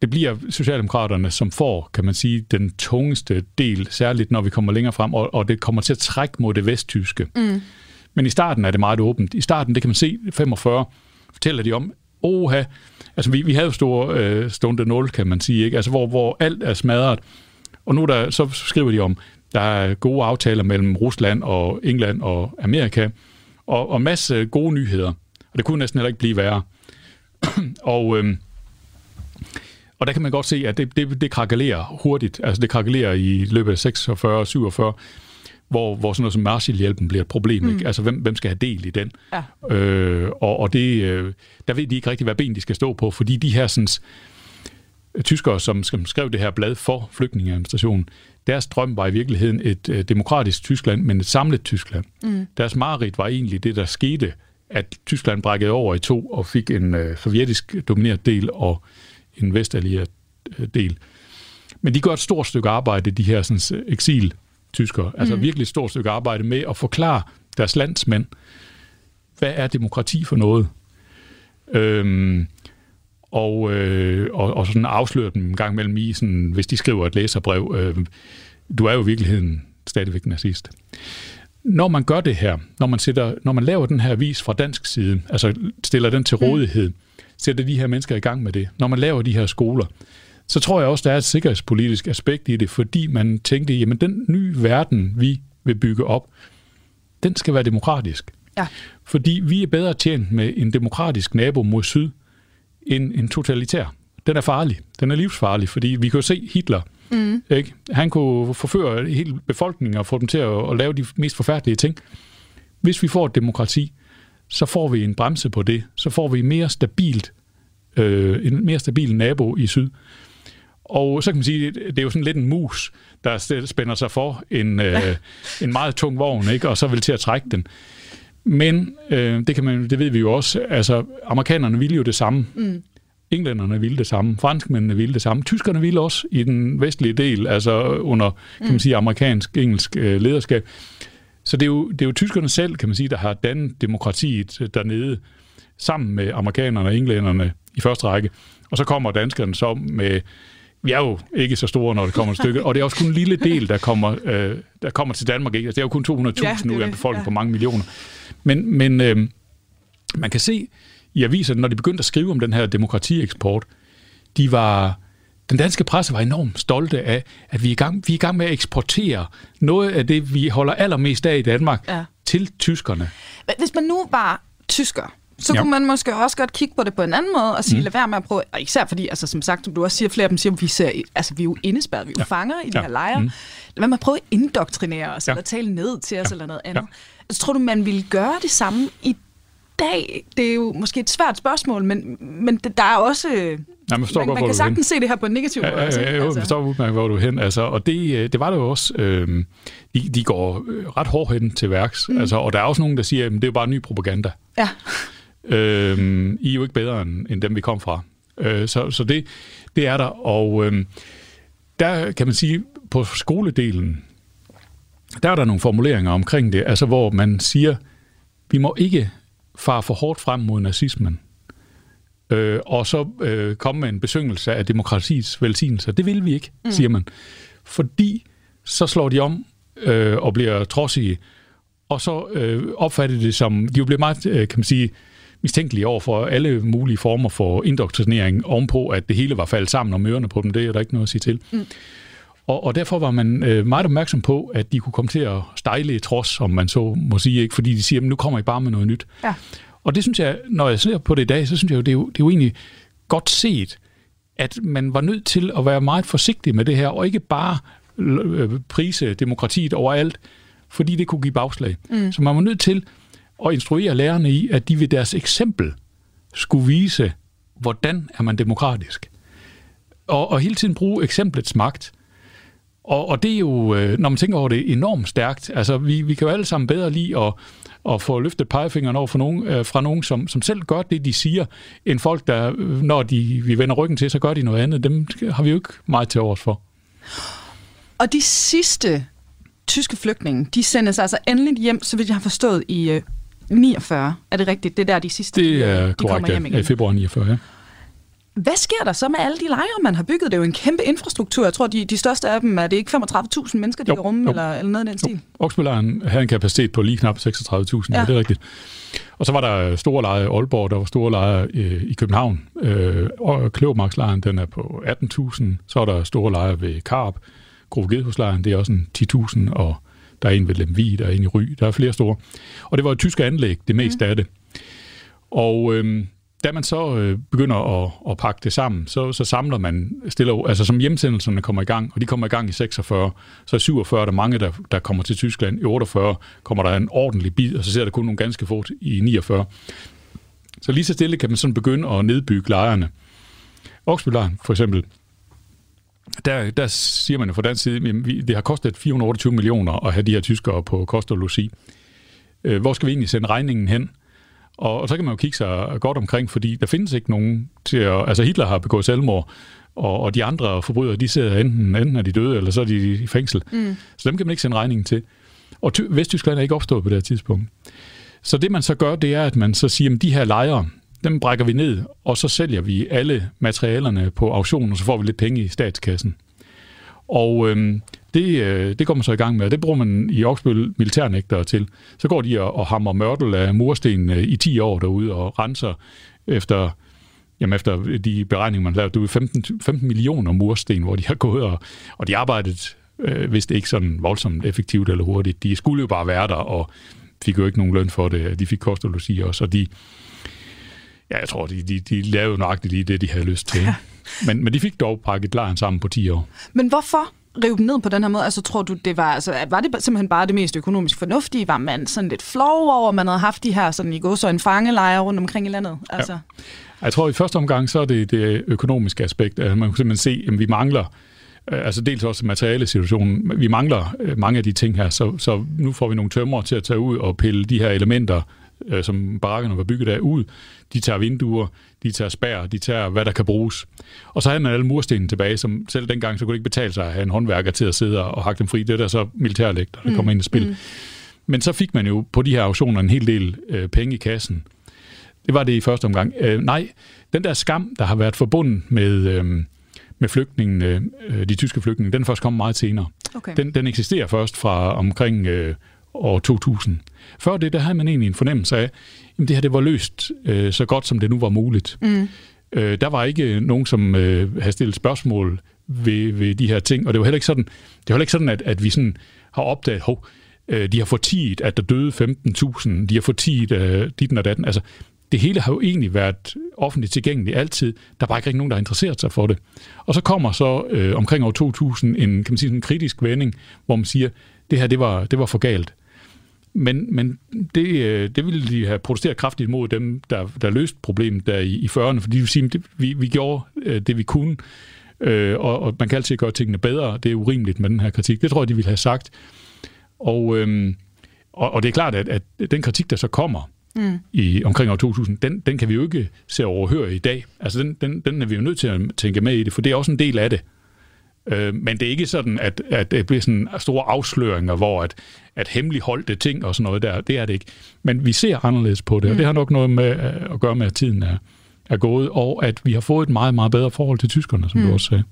det bliver Socialdemokraterne, som får, kan man sige, den tungeste del, særligt når vi kommer længere frem, og, og det kommer til at trække mod det vesttyske. Mm. Men i starten er det meget åbent. I starten, det kan man se, 45 fortæller de om, oha, altså vi, vi havde jo store øh, stunde 0, kan man sige, ikke? Altså, hvor, hvor alt er smadret. Og nu der, så skriver de om, der er gode aftaler mellem Rusland og England og Amerika, og, og masse gode nyheder. Og det kunne næsten heller ikke blive værre. [clears throat] og øh, og der kan man godt se, at det, det, det krakelerer hurtigt. Altså det krakelerer i løbet af 46 47 hvor, hvor sådan noget som Marshallhjælpen bliver et problem. Mm. Ikke? Altså, hvem, hvem skal have del i den? Ja. Øh, og og det, øh, der ved de ikke rigtig, hvad ben de skal stå på, fordi de her sådan, tyskere, som, som skrev det her blad for flygtningeadministrationen, deres drøm var i virkeligheden et øh, demokratisk Tyskland, men et samlet Tyskland. Mm. Deres mareridt var egentlig det, der skete, at Tyskland brækkede over i to og fik en øh, sovjetisk domineret del og en vestallieret øh, del. Men de gør et stort stykke arbejde, de her sådan, eksil-tyskere. Altså mm. virkelig et stort stykke arbejde med at forklare deres landsmænd, hvad er demokrati for noget? Øhm, og, øh, og, og sådan afsløre dem en gang mellem i, sådan, hvis de skriver et læserbrev, øh, du er jo i virkeligheden stadigvæk nazist. Når man gør det her, når man, sætter, når man laver den her vis fra dansk side, altså stiller den til mm. rådighed, mm sætter de her mennesker i gang med det. Når man laver de her skoler, så tror jeg også, der er et sikkerhedspolitisk aspekt i det, fordi man tænkte, jamen den nye verden, vi vil bygge op, den skal være demokratisk. Ja. Fordi vi er bedre tjent med en demokratisk nabo mod syd, end en totalitær. Den er farlig. Den er livsfarlig, fordi vi kan jo se Hitler. Mm. Ikke? Han kunne forføre hele befolkningen og få dem til at, at lave de mest forfærdelige ting. Hvis vi får et demokrati, så får vi en bremse på det. Så får vi mere stabilt, øh, en mere stabil nabo i syd. Og så kan man sige, det er jo sådan lidt en mus, der spænder sig for en, øh, [laughs] en meget tung vogn, ikke? og så vil til at trække den. Men øh, det, kan man, det ved vi jo også, altså amerikanerne ville jo det samme. Mm. Englænderne ville det samme, franskmændene ville det samme, tyskerne ville også i den vestlige del, altså under kan man mm. sige, amerikansk-engelsk øh, lederskab. Så det er, jo, det er jo tyskerne selv, kan man sige, der har dannet demokratiet dernede, sammen med amerikanerne og englænderne i første række. Og så kommer danskerne så med vi er jo ikke så store, når det kommer et stykke, [laughs] og det er også kun en lille del, der kommer, øh, der kommer til Danmark. Ikke? Altså, det er jo kun 200.000 Ja, nu af en befolkning ja. på mange millioner. Men, men øh, man kan se i aviserne, når de begyndte at skrive om den her demokratieksport, de var, den danske presse var enormt stolte af, at vi er, i gang, vi er i gang med at eksportere noget af det, vi holder allermest af i Danmark, Ja. til tyskerne. Hvis man nu var tysker, så Ja. kunne man måske også godt kigge på det på en anden måde og sige, mm. lad være med at prøve, og især fordi, altså, som sagt, som du også siger, flere af dem siger, vi, ser, altså, vi er jo indespærret, vi er jo ja. fanger i de Ja. her lejre. Mm. Lad være med at prøve at indoktrinere os, ja. Eller tale ned til os, ja. eller noget andet. Ja. Altså, tror du, man ville gøre det samme i dag? Det er jo måske et svært spørgsmål, men, men der er også... Nej, man forstår man, godt, man kan sagtens se det her på en negativ måde. Ja, ja, ikke? ja, jo, altså. forstår udmærket, hvor du er hen. Altså, og det, øh, det var det jo også. Øh, de, de går øh, ret hårdt hen til værks. Mm. Altså, og der er også nogen, der siger, at det er jo bare ny propaganda. Ja. [laughs] Øh, I er jo ikke bedre end, end dem, vi kom fra. Øh, så så det, det er der. Og øh, der kan man sige, på skoledelen, der er der nogle formuleringer omkring det, altså hvor man siger, vi må ikke fare for hårdt frem mod nazismen, øh, og så øh, komme med en besøgelse af demokratiets velsignelser. Det vil vi ikke, mm. siger man. Fordi så slår de om øh, og bliver trodsige, og så øh, opfatter de det som, de jo bliver meget, øh, kan man sige, mistænkelige over for alle mulige former for indoktrinering ovenpå, at det hele var faldet sammen om ørerne på dem. Det er der ikke noget at sige til. Mm. Og, og derfor var man øh, meget opmærksom på, at de kunne komme til at stejle i trods, om man så må sige, ikke? fordi de siger, at nu kommer I bare med noget nyt. Ja. Og det synes jeg, når jeg ser på det i dag, så synes jeg jo, det er jo, det er jo egentlig godt set, at man var nødt til at være meget forsigtig med det her, og ikke bare øh, prise demokratiet overalt, fordi det kunne give bagslag. Mm. Så man var nødt til at instruere lærerne i, at de ved deres eksempel skulle vise, hvordan er man demokratisk. Og, og hele tiden bruge eksemplets magt. Og, og det er jo, øh, når man tænker over det, enormt stærkt. Altså, vi, vi kan jo alle sammen bedre lide at, at få løftet pegefingeren over for nogen, øh, fra nogen, som, som selv gør det, de siger, end folk, der, øh, når de, vi vender ryggen til, så gør de noget andet. Dem har vi jo ikke meget til overs for. Og de sidste tyske flygtninge, de sendes altså endelig hjem, så vidt jeg har forstået, i øh, 49. Er det rigtigt? Det er der de sidste, Det de, er de kommer korrekt, hjem ja. igen. I februar 49, ja. Hvad sker der så med alle de lejre, man har bygget? Det er jo en kæmpe infrastruktur. Jeg tror, de, de største af dem, er det ikke 35.000 mennesker, de Jo, kan rumme, jo. eller, eller noget i den stil? Oksbølejren havde en kapacitet på lige knap 36.000, ja. Ja. det er rigtigt. Og så var der store lejre i Aalborg, der var store lejre øh, i København. Øh, og Kløvermarkslejren, den er på 18.000. Så er der store lejre ved Karp. Grove Gedhuslejren, det er også en 10.000, og der er en ved Lemvig, der er en i Ry, der er flere store. Og det var et tysk anlæg, det meste mm. af det. Og øh, da man så øh, begynder at, at pakke det sammen, så, så samler man stille altså som hjemsendelserne kommer i gang, og de kommer i gang i 46, så i 47 er der mange, der, der kommer til Tyskland, i 48 kommer der en ordentlig bid, og så ser der kun nogle ganske få i 49. Så lige så stille kan man sådan begynde at nedbygge lejrene. Oksbylejren for eksempel, der, der siger man jo fra dansk side, at det har kostet 428 millioner at have de her tyskere på kost og logi. Øh, hvor skal vi egentlig sende regningen hen? Og, og så kan man jo kigge sig godt omkring, fordi der findes ikke nogen til at... Altså Hitler har begået selvmord, og, og de andre forbrydere, de sidder enten, enten er de døde, eller så er de i fængsel. Mm. Så dem kan man ikke sende regningen til. Og Ty- Vesttyskland er ikke opstået på det her tidspunkt. Så det man så gør, det er, at man så siger, at de her lejre, dem brækker vi ned, og så sælger vi alle materialerne på auktion, og så får vi lidt penge i statskassen. Og øhm, det, øh, det går man så i gang med, og det bruger man i Oksbøl militærnægtere til. Så går de og, og hammer mørtel af mursten øh, i 10 år derude og renser efter, jamen efter de beregninger, man lavede. Det var 15, 15 millioner mursten, hvor de har gået, og, og de arbejdet øh, hvis det ikke sådan voldsomt effektivt eller hurtigt. De skulle jo bare være der, og fik jo ikke nogen løn for det. De fik kost og logi også, og de, ja, jeg tror, de, de, de lavede nøjagtigt lige det, de havde lyst til. [laughs] Men, men de fik dog pakket lejren sammen på 10 år. Men hvorfor rive dem ned på den her måde? Altså, tror du, det var, altså, var det simpelthen bare det mest økonomisk fornuftige? Var man sådan lidt flov over, at man havde haft de her sådan, i går så en fangelejre rundt omkring i landet? Altså, Jeg tror, i første omgang, så er det det økonomiske aspekt. at Man kan simpelthen se, at vi mangler øh, altså dels også materiale situationen. Vi mangler øh, mange af de ting her, så, så nu får vi nogle tømmer til at tage ud og pille de her elementer, øh, som barakkerne var bygget af, ud. De tager vinduer, de tager spær, de tager, hvad der kan bruges. Og så havde man alle murstenene tilbage, som selv dengang, så kunne det ikke betale sig at have en håndværker til at sidde og hakke dem fri. Det er der så militærlægter, der kommer ind i spil. Mm. Men så fik man jo på de her auktioner en hel del øh, penge i kassen. Det var det i første omgang. Øh, nej, den der skam, der har været forbundet med, øh, med flygtningene, øh, de tyske flygtninge, den først kommer meget senere. Okay. Den, den eksisterer først fra omkring øh, år 2000. Før det, der havde man egentlig en fornemmelse af, at det her det var løst øh, så godt, som det nu var muligt. Mm. Øh, der var ikke nogen, som øh, havde stillet spørgsmål ved, ved de her ting, og det var heller ikke sådan, det var heller ikke sådan at, at vi sådan har opdaget, hov, øh, de har fortiget, at der døde 15.000, de har fortiget øh, dit og datten. Altså, det hele har jo egentlig været offentligt tilgængeligt altid. Der var ikke rigtig nogen, der har interesseret sig for det. Og så kommer så øh, omkring år 2000 en, kan man sige, en kritisk vending, hvor man siger, det her det var, det var for galt. Men, men det, øh, det ville de have protesteret kraftigt mod dem, der, der løste problemet der i, i 40'erne, fordi de vil sige, det, vi, vi gjorde øh, det, vi kunne, øh, og, og man kan altid gøre tingene bedre. Det er urimeligt med den her kritik. Det tror jeg, de ville have sagt. Og, øh, og, og det er klart, at, at den kritik, der så kommer, mm. i omkring år 2000, den, den kan vi jo ikke se overhøre i dag. Altså den, den, den er vi jo nødt til at tænke med i det, for det er også en del af det. Øh, men det er ikke sådan, at, at det bliver sådan store afsløringer, hvor at, at hemmeligholdte ting og sådan noget der, det er det ikke. Men vi ser anderledes på det, og det har nok noget med at gøre med, at tiden er, er gået, og at vi har fået et meget, meget bedre forhold til tyskerne, som mm. du også sagde.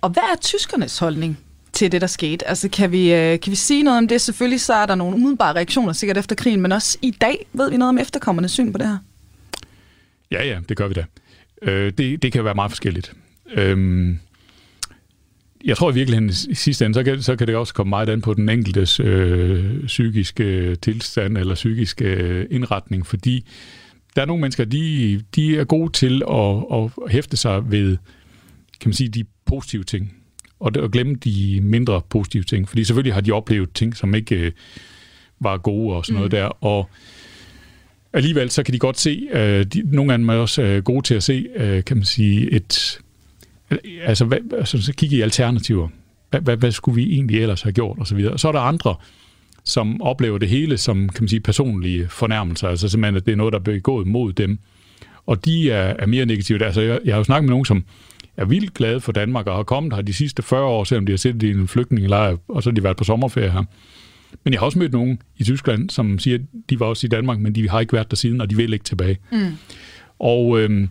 Og hvad er tyskernes holdning til det, der skete? Altså, kan vi, øh, kan vi sige noget om det? Selvfølgelig så er der nogle umiddelbare reaktioner sikkert efter krigen, men også i dag ved vi noget om efterkommernes syn på det her? Ja, ja, det gør vi da. Øh, det, det kan være meget forskelligt. Øh, jeg tror i virkeligheden i sidste ende, så kan, så kan det også komme meget an på den enkeltes øh, psykiske tilstand eller psykiske øh, indretning, fordi der er nogle mennesker, de, de er gode til at, at hæfte sig ved, kan man sige, de positive ting, og, og glemme de mindre positive ting, fordi selvfølgelig har de oplevet ting, som ikke øh, var gode og sådan noget mm. der, og alligevel så kan de godt se, øh, de, nogle af dem er også øh, gode til at se, øh, kan man sige, et altså, hvad, altså så kigge i alternativer. Hvad, hvad, hvad skulle vi egentlig ellers have gjort, og så videre. Og så er der andre, som oplever det hele som, kan man sige, personlige fornærmelser, altså simpelthen, at det er noget, der er begået mod dem. Og de er, er mere negative. Altså, jeg, jeg har jo snakket med nogen, som er vildt glade for Danmark, og har kommet her de sidste 40 år, selvom de har siddet i en flygtningelejr, og så har de været på sommerferie her. Men jeg har også mødt nogen i Tyskland, som siger, at de var også i Danmark, men de har ikke været der siden, og de vil ikke tilbage. Mm. Og øhm,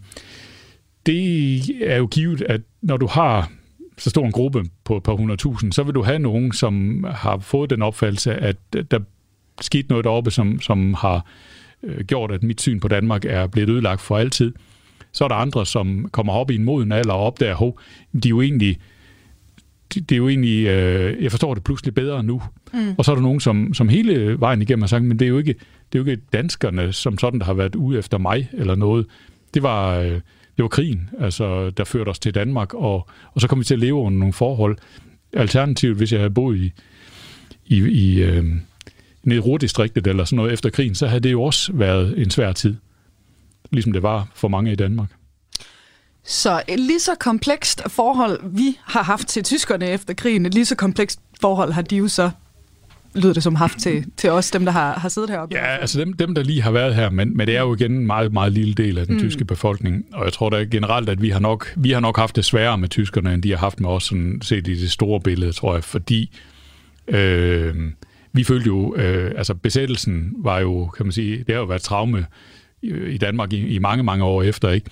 det er jo givet, at når du har så stor en gruppe på et par hundredtusind, så vil du have nogen, som har fået den opfattelse, at der skete noget deroppe, som, som har øh, gjort, at mit syn på Danmark er blevet ødelagt for altid. Så er der andre, som kommer op i en moden alder og opdager, hov, de er jo egentlig, det er jo egentlig, øh, jeg forstår det pludselig bedre nu. Mm. Og så er der nogen, som, som hele vejen igennem har sagt, men det er jo ikke, det er jo ikke danskerne som sådan, der har været ude efter mig eller noget. Det var, øh, det var krigen, altså, der førte os til Danmark, og, og så kom vi til at leve under nogle forhold. Alternativt, hvis jeg havde boet i, i, i øh, nede i Ruhrdistriktet eller sådan noget efter krigen, så havde det jo også været en svær tid, ligesom det var for mange i Danmark. Så et lige så komplekst forhold, vi har haft til tyskerne efter krigen, et lige så komplekst forhold har de jo så lyder det som haft til, til os, dem der har, har siddet heroppe? Ja, altså dem, dem, der lige har været her, men, men det er jo igen en meget, meget lille del af den mm. tyske befolkning, og jeg tror da generelt, at vi har, nok, vi har nok haft det sværere med tyskerne, end de har haft med os, sådan set i det store billede, tror jeg, fordi øh, vi følte jo, øh, altså besættelsen var jo, kan man sige, det har jo været traume i, Danmark i, i mange, mange år efter, ikke?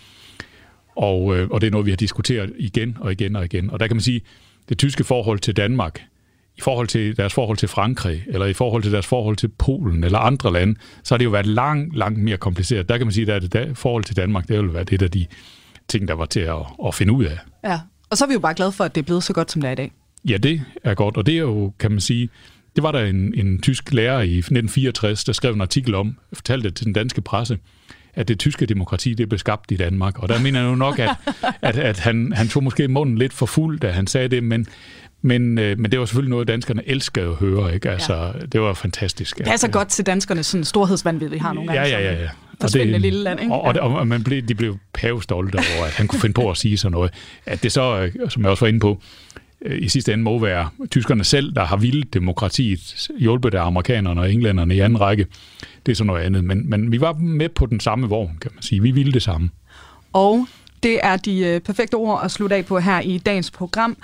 Og, øh, og det er noget, vi har diskuteret igen og igen og igen. Og der kan man sige, det tyske forhold til Danmark, i forhold til deres forhold til Frankrig, eller i forhold til deres forhold til Polen eller andre lande, så har det jo været langt, langt mere kompliceret. Der kan man sige, at det forhold til Danmark, det vil være det af de ting, der var til at, at finde ud af. Ja, og så er vi jo bare glade for, at det er blevet så godt, som det er i dag. Ja, det er godt, og det er jo, kan man sige, det var der en, en tysk lærer i 1964, der skrev en artikel om, fortalte det til den danske presse, at det tyske demokrati det blev skabt i Danmark. Og der mener jeg jo nok, at, at, at han, han tog måske munden lidt for fuld, da han sagde det, men, men, øh, men det var selvfølgelig noget, danskerne elskede at høre. Ikke? Altså, ja. Det var fantastisk. Det er så godt til danskernes sådan, storhedsvandvid, vi har nogle gange. Ja, ja, ja. ja. Forsvindende det, lille land, ikke? Og, og, og man blev, de blev pavestolte over, at han kunne finde på at sige sådan noget. At det så, øh, som jeg også var inde på, øh, i sidste ende må være tyskerne selv, der har vildt demokratiet, hjulpet af amerikanerne og englænderne i anden række. Det er så noget andet. Men, men vi var med på den samme vogn, kan man sige. Vi ville det samme. Og det er de øh, perfekte ord at slutte af på her i dagens program.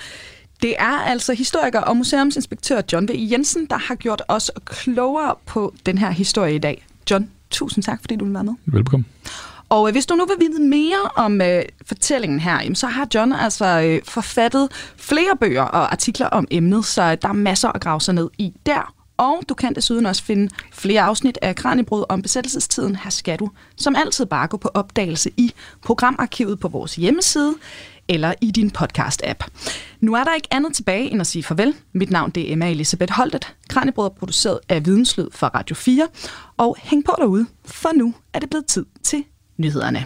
Det er altså historiker og museumsinspektør John V. Jensen, der har gjort os klogere på den her historie i dag. John, tusind tak, fordi du vil være med. Velkommen. Og øh, hvis du nu vil vide mere om øh, fortællingen her, jamen, så har John altså øh, forfattet flere bøger og artikler om emnet, så der er masser at grave sig ned i der. Og du kan desuden også finde flere afsnit af Kranjebrud om besættelsestiden. Her skal du som altid bare gå på opdagelse i programarkivet på vores hjemmeside eller i din podcast-app. Nu er der ikke andet tilbage end at sige farvel. Mit navn det er Emma Elisabeth Holtet. Kranjebrød er produceret af Videnslyd for Radio 4. Og hæng på derude, for nu er det blevet tid til nyhederne.